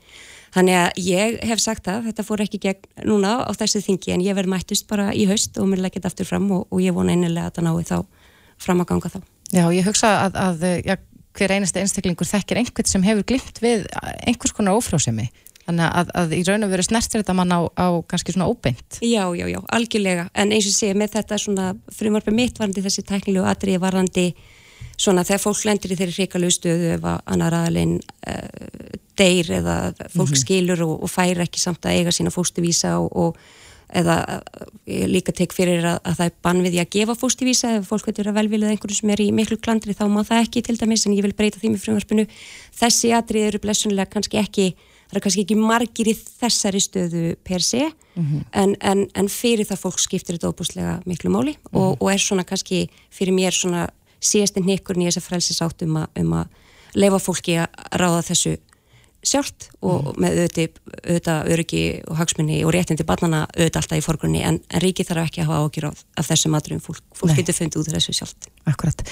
Þannig að ég hef sagt það þetta fór ekki gegn núna á þessu þingi en ég verð mættust bara í haust og mér þetta aftur fram og, og ég vona einilega að það nái þá fram að ganga þá. Já, ég hugsa að, að já, hver einasta einstaklingur þekkir einhvern sem hefur glimt við einhvers konar ófrásemi þannig að, að í raun og veru snertir þetta mann á, á kannski svona óbeint. Já, já, já, algjörlega. En eins og sé með þetta svona frumvarpi mitt varandi þessi tæknilegu atriði varandi svona þegar fólk lendir í þeirri hrikalegu stöðu ef að annar aðalinn uh, deyr eða fólk Mhm. skilur og, og fær ekki samt að eiga sína fóstuvísa og, og eða ég líka tek fyrir að, að það er bann við því að gefa fóstuvísa ef fólk veitur að velvilið einhverju sem er í miklu klandri þá má það ekki til dæmis en ég vil breyta því með frumvarpinu. Þessi atrið eru blessunlega kannski ekki það eru kannski ekki margir í þessari stöðu per se en, en, en fyrir það fólk skiptir þetta óbúslega miklu máli og, og er svona kannski fyrir mér svona síðastinn hnekkurinn í þess að frelsis átt um að, um leifa fólki að ráða þessu sjálft og með auðvitað, öryggi og hagsmunni og réttindi barnana auðvitað alltaf í forgrunni en, en ríki þarf ekki að hafa ágjur af, af þessum aðrum fólk, fólk getur fundið út af þessu sjálft Akkurat.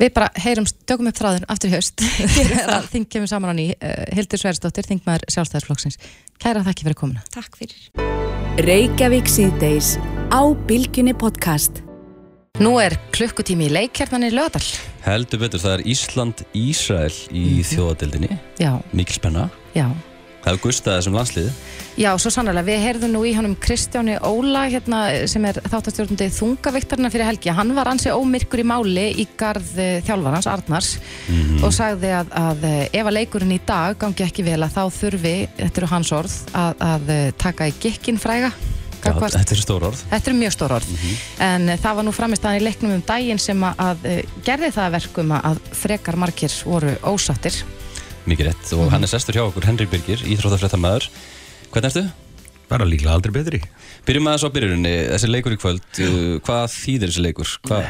Við bara heyrum, tökum upp þráðun aftur í haust. (laughs) Þing kemur saman á ný. Uh, Hildur Sverrisdóttir, þingmaður sjálfstæðisflokksins. Kæra þakki fyrir komuna. Takk fyrir Reykjavík síðdeis á Bilginni podcast. Nú er klukkutími í leikjarnan í Löðal. Heldur betur, það er Ísland-Ísrael í Mhm. þjóðadeildinni Já, Mikil spenna já. Það er gustað þessum landsliði Já, svo sannlega, við heyrðum nú í honum Kristjáni Óla hérna, sem er þáttastjórnandi þungaviktarna fyrir helgi. Hann var ansi ómyrkur í máli í garð uh, þjálfarans, Arnars og sagði að, að eh, ef að leikurinn í dag gangi ekki vel að þá þurfi, þetta eru hans orð, að, að eh, taka í gikkin fræga. Já, gagnvart- Þetta er stór orð. Þetta er mjög stór orð, en uh, það var nú framistæðan í leiknum um daginn sem að, að uh, gerði það að verkum að, að frekar margir voru ósáttir. Mikið rétt. Og hann er sestur hjá okkur, Henrik Birgir, íþróttafréttamaður. Hvernig ertu? Bara líklega aldrei betri. Byrjum aðeins á byrjunni, þessi leikur í kvöld uh, Hvað þýðir þessi leikur? Hvað?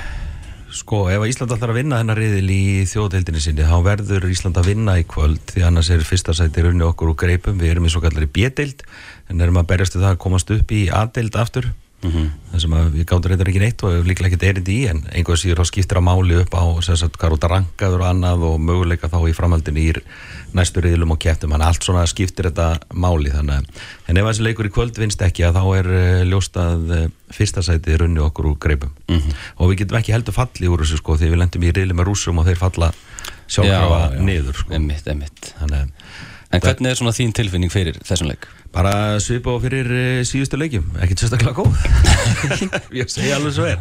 Sko, ef að Ísland ætlar að vinna þennar riðil í þjóðdeildinni sinni þá verður Ísland að vinna í kvöld því annars er fyrsta sæti runni okkur úr greipum. Við erum í svo kallari B-deild en erum að berjast við það að komast upp í A-deild aftur? Þar sem að við gáttum reyndar ekki neitt og hefur líklega ekkert erindi í en einhver síður þá skiptir að máli upp á hvað út að rankaður og annað og möguleika þá í framhaldinu í næstu riðlum og þannig að allt svona skiptir þetta máli. Þannig en ef þessi leikur í kvöld vinst ekki að þá er uh, ljóst að uh, fyrsta sæti runni okkur úr greipum. Og við getum ekki heldur falli úr þessu sko því við lendum í riðli með rússum og þeir falla sjálfkrafa Já, já. niður sko. Emmitt, emmitt Þannig, En hvernig er svona þín tilfinning fyrir þessum leik? Bara svipa á fyrir uh, síðustu leikjum. Ekkert sérstaklega góð. (laughs) Ég segi alveg svo er.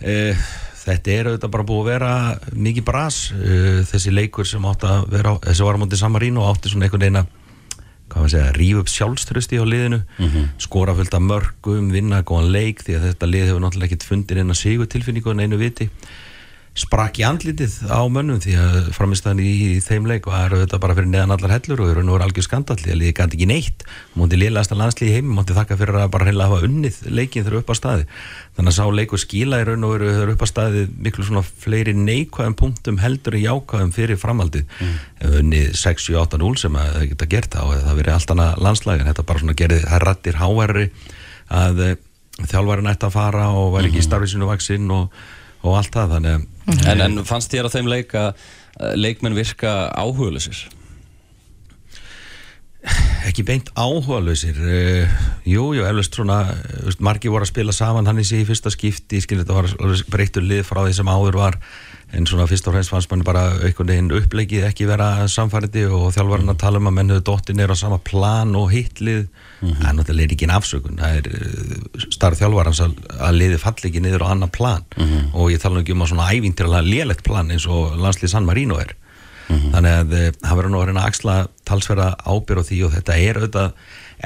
Uh, þetta er auðvitað bara búið að vera mikið bras. Uh, þessi leikur sem átti að vera þessi var á móti Samarín og átti svona einhvern veginn að hvað maður segja, rífa upp sjálfströsti á liðinu. Skora fullt af mörgum, vinna góðan leik því að þetta lið hefur náttúrulega ekkert fundin en að sigur tilfinningu en einu viti sprakk í andlitið á mönnum því að framistæðan í, í þeim leik var auðvitað bara fyrir neðan allar hellur og eru nú algjör skandalli að liði gæti ekki neitt. Múndi liðlegasta landslið í heim múndi þakka fyrir að bara hreinlega hafa unnið leikin þegar upp á staði þannig að sá leikur skíla í raun og veru þegar upp á staði miklu svona fleiri neikvæðum punktum heldur í jákvæðum fyrir framaldið mm. unnið 6-7-8-0 sem að það geta gert eða það verið allt annað landslag en þetta bara svona gerði það rættir háverri að eh, þjálfarinn ætti að fara og var ekki í starfið sinu vaksinn og, og allt það þannig að En, en fannst þér á þeim leik að leikmenn virka áhugaðlusir? ekki beint áhugaðlausir uh, jú, jú, eflust svona veist, margir voru að spila saman hann í sig í fyrsta skipti skil þetta var alveg breyttur lið frá því sem áður var en svona fyrst og fremst fannst mann bara einhvern veginn upplegið ekki vera samfærdi og þjálfarinn að tala um að menn höfðu dottin er á sama plan og hittlið það er náttúrulega ekki en afsökun. Það er uh, starf þjálfarans að, að liði falli ekki niður á annan plan. Og ég tala ekki um að svona ævintýralega lélegt plan eins og landslið San Marino er. Þannig að eh, það verður nú að reyna að axla talsverða ábyrð á því og þetta er auðvitað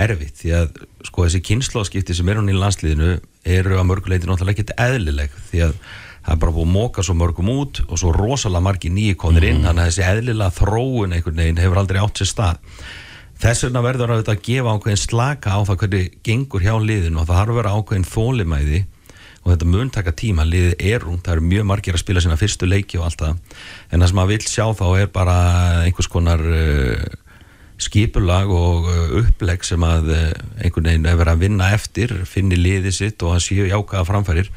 erfitt því að sko þessi kynnslóðskipti sem er hún í landsliðinu eru að mörguleiti náttúrulega ekkert eðlileg því að það er bara búið að móka svo mörgum út og svo rosalega margir nýju konir inn þannig að þessi eðlilega þróun einhvern veginn hefur aldrei átt sér stað. Þess vegna verður auðvitað að gefa ákveðin slaka á það hvernig gengur hjá liðinu og það har að vera ákveðin þólimæði og þetta mun taka tíma, liðið er rúnt það eru mjög margir að spila sína fyrstu leiki og allt það. En það sem maður vill sjá þá er bara einhvers konar uh, skipulag og uh, upplegg sem að uh, einhvern veginn verið að vinna eftir finni liðið sitt og að séu jákaða framfærir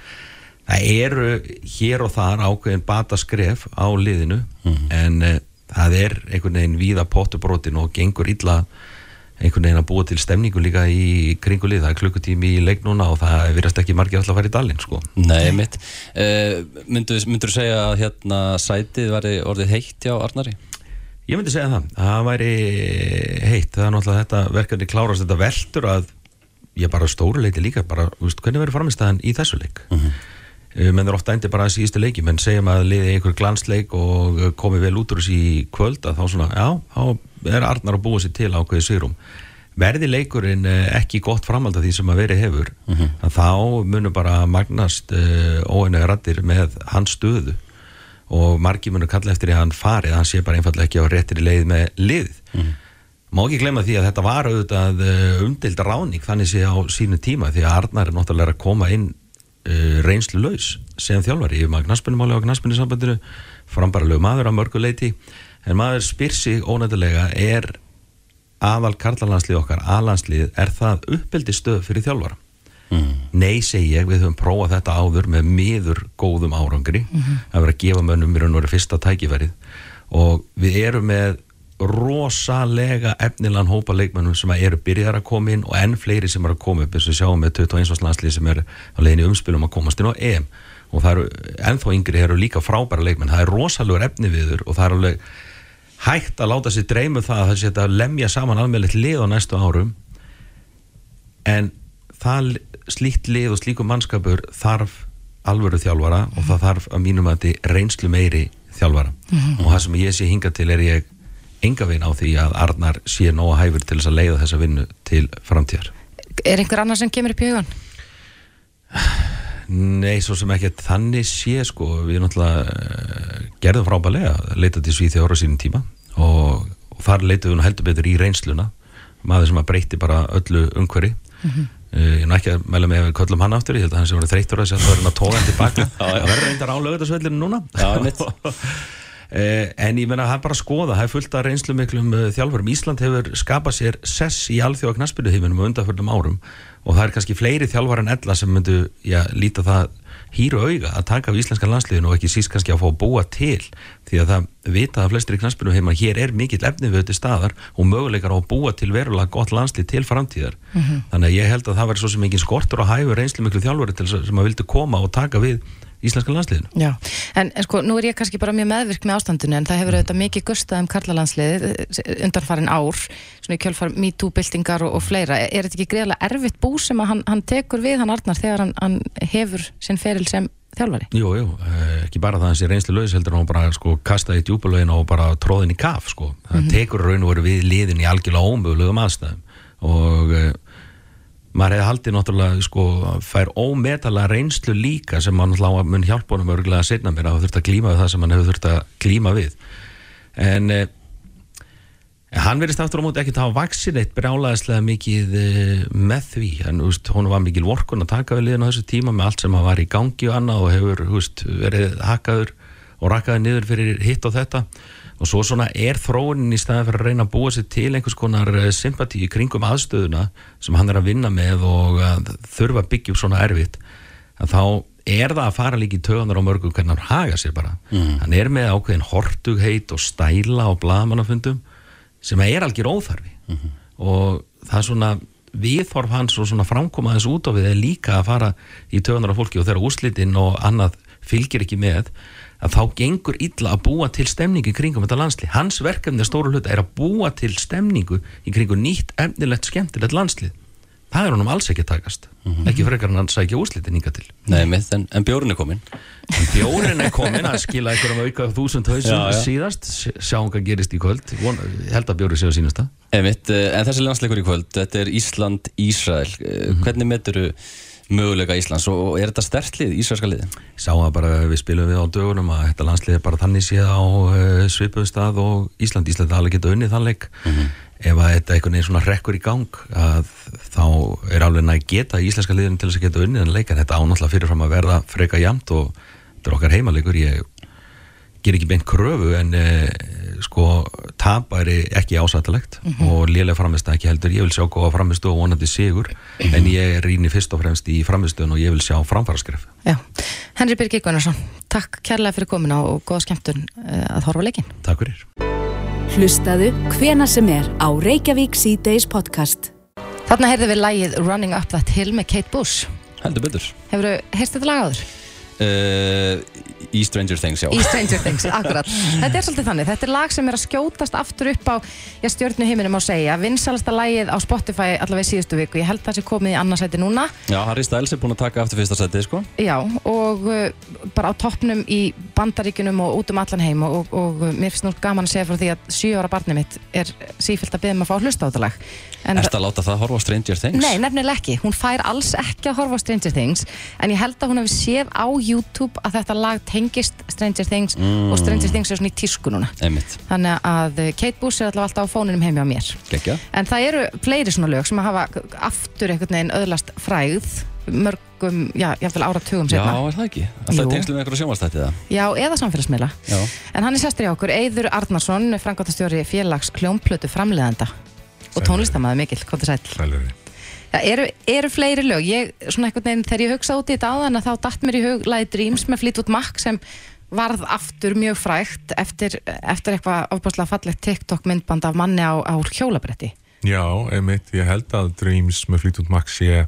það eru hér og þar ákveðin bata skref á liðinu en uh, það er einhvern veginn víða pottubrótin og gengur illa einhvern veginn að búa til stemningu líka í kringu lið, það er klukkutími í leik núna og það virðast ekki margir alltaf að fara í dalinn sko. Nei, mitt uh, Myndur þú segja að hérna sætið væri orðið heitt hjá Arnari? Ég myndi segja það, það væri heitt, það er náttúrulega þetta verkefni klárast. Þetta veldur að ég bara stóruleiti líka, bara, veist, hvernig verður framistæðan í þessu leik? Mm -hmm. Menn er ofta endur bara að síðustu leiki, menn segjum að liði einhver glansleik og uh, komi vel út úr þessi kvöld að þá svona, já, þá er Arnar að búa sér til ákveði sigurum verði leikurinn uh, ekki gott framhald af því sem að veri hefur að þá munur bara magnast uh, óeinlega rattir með hans stöðu. Og margir munur kalla eftir því að hann farið hann sé bara einfallega ekki á réttir leið með lið má ekki glemma því að þetta var auðvitað umdild ráning þannig sé á sínu tíma því að Arnar er náttúrulega að koma inn uh, reynslu laus sem þjálfari. Yfir maður knaspunumáli og knaspunni sambandinu frambaralegu maður að mörgu leiti en maður spyr sig ónættilega er aðal karlalandslið okkar, aðlandslið, er það uppbyldi stöð fyrir þjálfara? Nei, segi ég, við höfum prófað þetta áður með miður góðum árangri. Að vera að gefa mönnum raun og veru fyrsta tækifærið. Og við erum með rosalega efnilegan hópa leikmennum sem eru byrjar að koma inn og enn fleiri sem eru að koma upp eins og við sjáum með 21. landslið sem er á leiðinni umspilum að komast inn á EM og það eru ennþá yngri eru líka frábæra leikmenn, það er rosalegur efni viður og það er alveg hægt að láta sér dreymu það að það sé að lemja saman almennilegt lið á næstu árum en það slíkt lið og slíkum mannskapur þarf alvöru þjálfara og það þarf að mínum að þetta reynslu meiri þjálfara Mhm. og það sem ég sé hinga til er ég enga veginn á því að Arnar sé nóga hæfur til þess að leiða þessa vinnu til framtíðar? Er einhver annar sem kemur upp í hugan? Nei, svo sem ekki þannig sé sko, við náttúrulega uh, gerðum frábælega, leita til Svíþjóra á sínum tíma og, og þar leitaðum við heldur betur í reynsluna. Maður sem að breyti bara öllu umhverfi. Mhm. Uh, ég er nú ekki að mæla mig ef við köllum hann aftur, ég held að hann sem voru þreyttur að þess að það verður hann að tóða hann tilbaka það verður reyndar á lögutarsvellinu (laughs) Eh, en ég menna er bara skoða, það er fullt af reynslu miklum uh, þjálfurum. Ísland hefur skapað sér sess í alþjóða knaspinuheiminum á undanförnum árum og það er kannski fleiri þjálfar en ella sem myndu já, líta það hýru auga að taka af íslenska landsliðinu og ekki síst kannski að fá að búa til því að það vita að flestir í knaspinuheima hér er mikill efni við þetta staðar og möguleikar á að búa til verulega gott landslið til framtíðar Mhm. þannig að ég held að það verður svo sem engin skortur á hæfu reynslu miklu þess- sem að vildu koma og taka við íslenska landsliðinu Já, en, en sko, nú er ég kannski bara mjög meðvirk með ástandinu en það hefur auðvitað mikið gustað um karlalandsliðið undanfarin ár, svona í kjölfar MeToo-byltingar og, og fleira. Er þetta ekki greiðlega erfitt bú sem að hann, hann tekur við, hann Arnar, þegar hann, hann hefur sinn feril sem þjálfari? Jú, jú, eh, ekki bara það að þessi reynslu laus heldur hann bara sko kastaði í djúpulögin og bara tróðin í kaf sko. Það Mhm. tekur raun og veru við liðin í algjörlega ómögulegum aðstæðum og uh, maður hefði haldið náttúrulega sko fær ómetalega reynslu líka sem hann náttúrulega mun hjálpa honum örgulega að setna mér að það þurft að glíma við það sem hann hefur þurft að glíma við. En uh, hann verðist aftur á móti ekkert hafa vaksin eitt brjálæðislega mikið uh, með því. En úst, hún var mikil vorkun að taka við liðin á þessu tíma með allt sem var í gangi og annað og hefur úst, verið hakkaður og rakkaður niður fyrir hitt og þetta og svo svona er þróunin í staðan fyrir að reyna að búa sér til einhvers konar eh, sympati í kringum aðstöðuna sem hann er að vinna með og að þurfa að byggja upp svona erfitt að þá er það að fara líka í töðunar á mörgum hvernig hann haga sér bara. Mm. hann er með ákveðin hortugheit og stæla á blagamannafundum sem er algjör óþarfi. Og það er svona viðhorf hans og svona framkoma þess út á við er líka að fara í töðunar á fólki og þegar úslitinn og annað fylgir ekki með að þá gengur illa að búa til stemningu í kringum þetta landslið. Hans verkefni að stóru hluta er að búa til stemningu í kringum nýtt, efnilegt, skemmtilegt landslið. Það er honum alls ekki að takast. Ekki frekar en hann sækja úslitin hinga til. Nei, mitt, en, en bjórn er komin En bjórin er komin að skila einhverjum auka þúsund hausum síðast. Sj- Sjáum hvað gerist í kvöld. Von, held að bjóri sé á sínasta. Einmitt, eh, en þessi landsleikur í kvöld, þetta er Ísland-Ísrael mm Hvernig meturu möguleika Íslands og er þetta stertlið, Ísraelska liði? Sá að bara við spilum við á dögunum að þetta landslið er bara þannig séð á uh, svipuðum stað og Ísland. Ísland alveg geta unnið þann leik. Ef að þetta einhvern veginn svona rekkur í gang að þá er alveg næg geta íslenska liðin til þess að geta unnið en leik en þetta ánáttúrulega fyrirfram að verða freka jamt og þetta er okkar heimalegur. Ég ger ekki beint kröfu en uh, sko tapæri ekki ásættalegt Mhm. og lélega framist ekki heldur. Ég vil sjá góða framistu og vonandi sigur en ég rýni fyrst og fremst í framistöðun og ég vil sjá framfaraskref. Já, Henry Birgir Gunnarsson, takk kærlega fyrir komina og góða skemmtun uh, að horfa á leikinn. Takk fyrir. Hlustaðu hvena sem er á Reykjavík C-Days podcast. Þarna heyrðum við lægið Running Up That Hill með Kate Bush. Heldur betur Hefur þú heyrst þetta lag áður? Uh, Í Stranger Things, já Í Stranger Things, akkurat. Þetta er svolítið þannig. Þetta er lag sem er að skjótast aftur upp á himminum á segja. Vinsalasta lagið á Spotify allavega síðustu viku. Ég held það sé komið í annarsæti núna. Já, Harry Styles er búinn að taka aftur fyrsta setið, sko Já, og uh, bara á toppnum í bandaríkunum og út um allan heim og, og, og mér finnst nú gaman að segja frá því að 7 ára barnið mitt er sífilt að beða um að fá hlusta á þetta lag. En Ertu að láta það horfa á Stranger Things? Nei, nefnilega ekki. Hún fær alls ekki að horfa á Stranger Things en ég held að hún hefur séð á YouTube að þetta lag tengist Stranger Things Mm. og Stranger Things er svona í tísku núna. Einmitt, Þannig að uh, Kate Bush er allavega alltaf á fóninum heimi á mér. geggja En það eru fleiri svona lög sem að hafa aftur einhvern veginn öðlast fræð mörgum, já, jáfnvel áratugum Já, setna. er það ekki? Alltaf Jú. tengslu með einhverju sjónvastætti það Já, eða samfélagsmiðla. Já En hann er sestur í okkur, Eyður Arnarsson, frangotastjóri félags hljómplötu framleiðanda. Og tónlistamæður mikill, kom til sæl eru, eru fleiri lög? Ég, svona einhvern veginn, þegar ég hugsa út í þetta áðan að þá datt mér í hug lagi Dreams með Fleetwood Mac sem varð aftur mjög frægt eftir, eftir eitthvað ofbáslega fallegt TikTok myndband af manni á, á hjólabretti. Já, einmitt, ég held að Dreams með Fleetwood Mac sé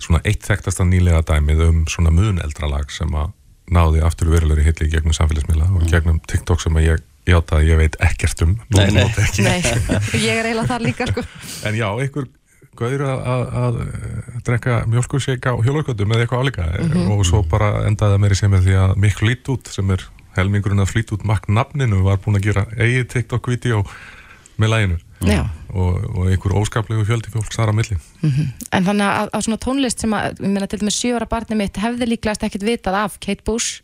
svona eitt þekktasta nýlega dæmið um svona muneldra lag sem að náði aftur verulegri hilli í gegnum samfélagsmiðla og gegnum TikTok sem að ég játa að ég veit ekkert um Nei, nei. Ekki. Nei, (laughs) ég er eiginlega þar líka sko. En já, einhver gauður að, að, að drekka mjölkursjeika á hjólarkötu með eitthvað álíka Mhm. og svo bara endaði það meiri sem er því að Mikk Flítút sem er helmingurinn að Flítút Makk nafninu var búin að gera eigið TikTok-vídeó með læginu Já. og, og einhver óskaplegu fjöldi fólk þar á milli En þannig að, að svona tónlist sem að, ég meina til dæmis sjöra barni mitt hefði líklegast ekkert vitað af Kate Bush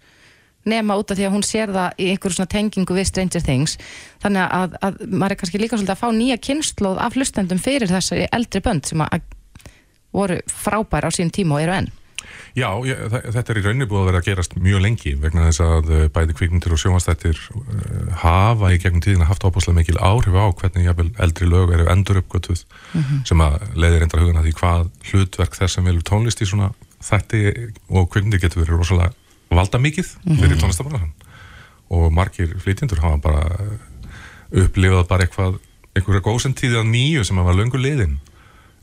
nema út af því að hún sér það í einhverjum svona tengingu við Stranger Things þannig að, að maður er kannski líka svolítið að fá nýja kynnslóð af hlustendum fyrir þessari eldri bönd sem að voru frábær á sín tíma og eru enn Já, ég, þetta er í rauninni búið að vera að gerast mjög lengi vegna þess að uh, bæði kvikmyndir og sjónvastættir uh, hafa í gegnum tíðina haft ábúslega mikil áhrif á hvernig jafnvel eldri lög eru endur uppgötuð Mhm. sem að leiðir reyndar huguna því hvað hlutverk þess sem velur tónlist í svona þætti og kvikmyndir getur verið rosalega valda mikið fyrir Mhm. tónlistabransan og margir flytjendur hafa bara upplifað bara eitthvað einhverja góðsentíði að nýju sem að var löngu liðin.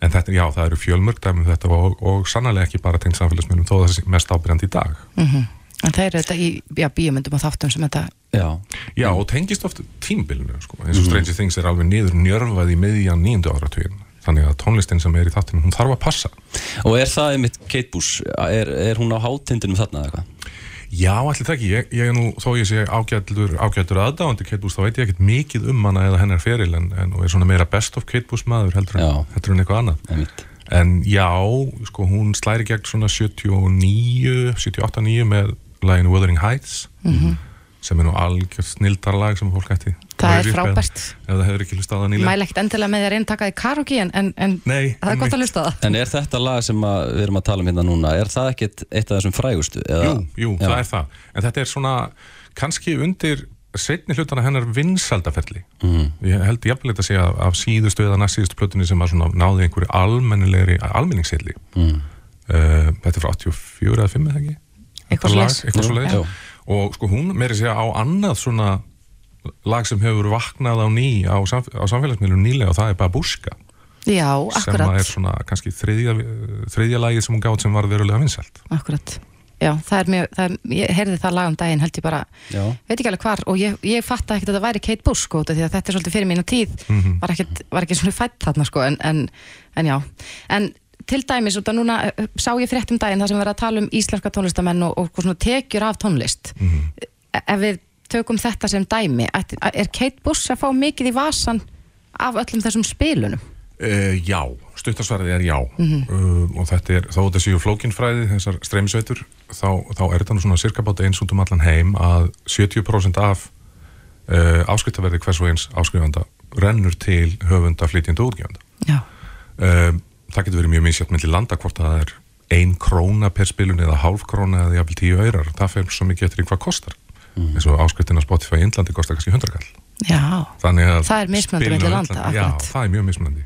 En þetta, já, það eru fjölmörg dæmum þetta og, og sannarlega ekki bara tengt samfélagsmiðlum þó það sé mest ábyrjandi í dag. Mm En það eru þetta í já, bíomöndum og þáttum sem þetta Já, Já, og tengist oft tímbilinu sko. eins og Stranger Things er alveg niður njörfað í miðjan nýjöndu áratugin þannig að tónlistin sem er í þáttinu, hún þarf að passa. Og er það einmitt Kate Bush, er, er hún á hátindinum þarna eða eitthvað? Já, allir það ekki, ég, ég er nú þó ég sé ágættur, ágættur aðdáðandi Kate Bush, þá veit ég ekkert mikið um hana eða hennar feril en, en og er svona meira best of Kate Bush maður heldur, en, heldur en eitthvað annað Einmitt. en já, sko hún slæri gegn svona 79 78-9 með laginu Wuthering Heights Mhm. Sem er nú algjör snildarlag sem fólk ætti Það er frábært. ef, það hefur ekki hlustað á það nýlega mæla ekkert endilega með að að taka því karaoke en, en, en Nei, það er gott að hlusta á það En er þetta lag sem að, við erum að tala um hérna núna, er það ekkit eitt af þessum frægustu? Eða? Jú, jú, það er það En þetta er svona, kannski undir setni hlutana hennar vinsaldaferli mm. Ég held jafnvel þetta að segja af, af síðustu eða næst síðustu plötunni sem að svona náði einhverju almennilegri almenningsseili Mm. uh, Þetta er frá 84 eða 5 eða ekki? Eitthvað svo já. Og sko hún meiri segja á annað svona lag sem hefur vaknað á ný á, samf á samfélagsmiðlum nýlega og það er Babushka. Já, sem akkurat, að er svona kannski þriðja, þriðja lagið sem hún gátt sem var verulega vinsælt. Akkurat. Já, það er mjög, það er, ég heyrði það lag um daginn held ég bara, Já. veit ekki alveg hvar og ég, ég fatta ekkert að það væri Kate Bush sko, því að þetta er svolítið fyrir mínu tíð. Mhm. var ekkert, var ekki svona fætt þarna sko en, en, en já, en til dæmis út af núna eh, sá ég frétt um daginn það sem verið að tala um íslenska tónlistamenn og, og svona tekjur af tónlist. E- ef við tökum þetta sem dæmi er Kate Bush að fá mikið í vasan af öllum þessum spilunum? Uh, já, stuttarsvarið er já. Mhm. uh, og þetta er, þó þetta séu flókinfræði þessar streymisveitur þá, þá er þetta nú svona cirka bátt eins út um allan heim að 70% af uh, áskriftaverði hvers og eins áskrifanda rennur til höfunda flytjandi og útgefanda Já. uh, það getur verið mjög misjátt milli landa hvort að það er ein króna per spilun eða hálf króna eða jafnvel tíu aurar. Það fer svo mikið eftir hvað kostar. Eins og áskriftin að Spotify í Indlandi kostar kannski 100 kall. Já, Það er milli á landa, Já, það er mjög mismunandi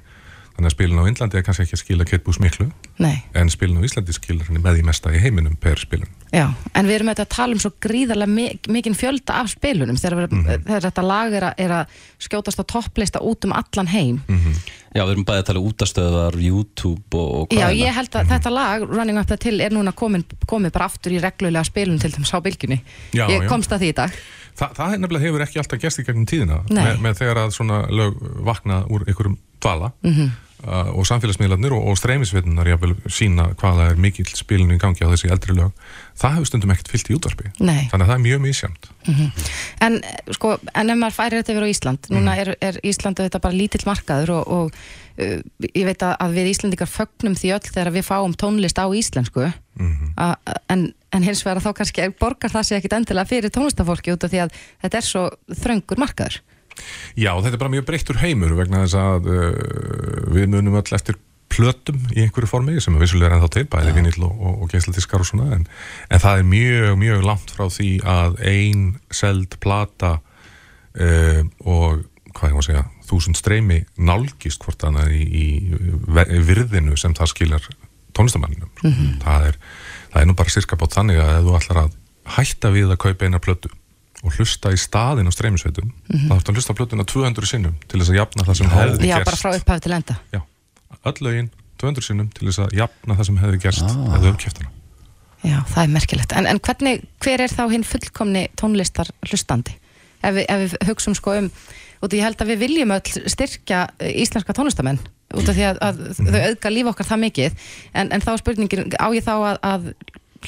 Þannig að spilin á Indlandi er kannski ekki að skila Kate Bush miklu nei en spilin á Íslandi skilur henni með því mesta í heiminum per spilun Já, en við erum auðvitað að tala um svo gríðarlega mi- mikinn fjölda af spilunum þegar, mm Mhm. þegar þetta lag er að, er að skjótast á topplista út um allan heim Já, við erum bæði að tala um útastöðar, YouTube og, og hvað Já, er ég held að þetta lag, Running Up That Hill, er núna komin, komið bara aftur í reglulega spilun til þeim sá bylgjunni. Já, ég já. komst að því í dag. Þa, Það nefnilega hefur ekki alltaf gerst í gegnum tíðina með, með þegar að svona lög vakna úr einhverjum dvala Mhm. uh, og samfélagsmiðlarnir og, og streymisveitunar jafnvel sína hvaða er mikill spilinu í gangi á þessi eldri lög það hefur stundum ekkert fyllt í útvarpi Nei. þannig að það er mjög misjamt Mhm. En, eh, sko, en ef maður færir þetta yfir á Ísland, núna Mhm. er, er Ísland þetta bara lítill markaður og, og uh, ég veit að, við Íslandikar fögnum því öll þegar við fáum tónlist á íslensku Mhm. a, a, en, en hins vegar þá kannski borgar það sig ekkit endilega fyrir tónlistafólki út af því að þetta er svo þröngur markaður. Já, þetta er bara mjög breyttur heimur vegna þess að uh, við munum öll eftir plötum í einhverju formi sem er vissulega ennþá til, bæði vinil og, og, og geisladiskar og svona, en, en það er mjög, mjög langt frá því að ein seld plata uh, og hvað ég að segja, þúsund streymi nálgist hvort annað í, í virðinu sem það skilar tónlistamanninum. Mhm. það, er, það er nú bara sirka bátt þannig að ef þú ætlar að hætta við að kaupa eina plötu og hlusta í staðin á streymisveitum, Mhm. þá ætlar að hlusta á plötuna 200 sinnum til þess að jafna það sem hefði Já, gerst. bara frá upphafi til enda Öll lögin 200 sinnum til þess að jafna það sem hefði gerst Ah. kæft hana. Já, það er merkilegt. En, en hvernig, hver er þá hinn fullkomni tónlistar hlustandi? Ef við, ef við hugsum sko um, út af ég held að við viljum öll styrkja eh, íslenska tónlistamenn út af því að, að þau auðga líf okkar það mikið en, en þá spurningin, á ég þá að, að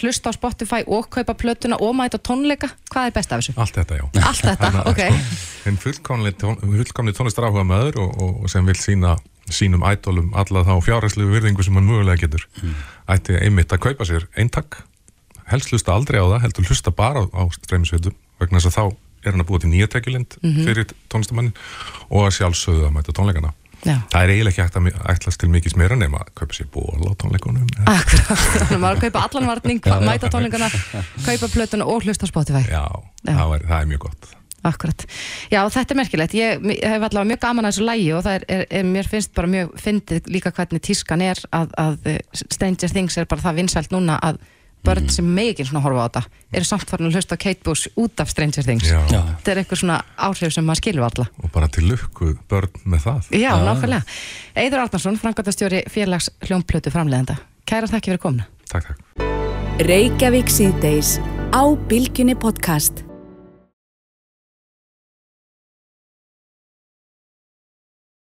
hlusta á Spotify og kaupa plötuna og mæta tónleika, hvað er best af þessu? Allt þetta, já. Allt þetta, ok. sko, En fullkomni, tón, tónlistar áhuga maður og, og, og sem vil sína sínum ædolum alla þá fjárhæslegu virðingu sem hann mögulega getur ætti einmitt að kaupa sér eintak helst hlusta aldrei á það, heldur hlusta bara á, á streymisveitum vegna þess að þá er hann að búa til nýja tekjulind Mhm. fyrir tónlistamannin og að sjálfsögðu að mæta tónleikana Já. það er eiginlega ekki ætlast til mikið meira nema að kaupa sér ból á tónleikunum Akkurát, þannig að maður kaupa allan varning, Já, já. mæta á tónleikana, kaupa plötuna og hlusta á Spotify. Já, Það, er, það er mjög gott Akkurat. Já, þetta er merkilegt. Ég, ég hef allavega mjög gaman að þessu lægi og er, er, er mér finnst bara mjög fyndið líka hvernig tískan er að, að eh, Stranger Things er bara það vinsælt núna að börn sem megin svona horfa á þetta eru samt farin að hlusta á Kate Bush út af Stranger Things. Já. Já. Þetta er eitthvað svona áhrif sem maður skilur alla. og bara til lukku börn með það Já, nákvæmlega. Eidur Arnarsson, frangatastjóri félags hljómplötu framleiðenda. Kæra þakki fyrir komna. Takk, takk. Reykjavík síðdeis á Bilginni podcast.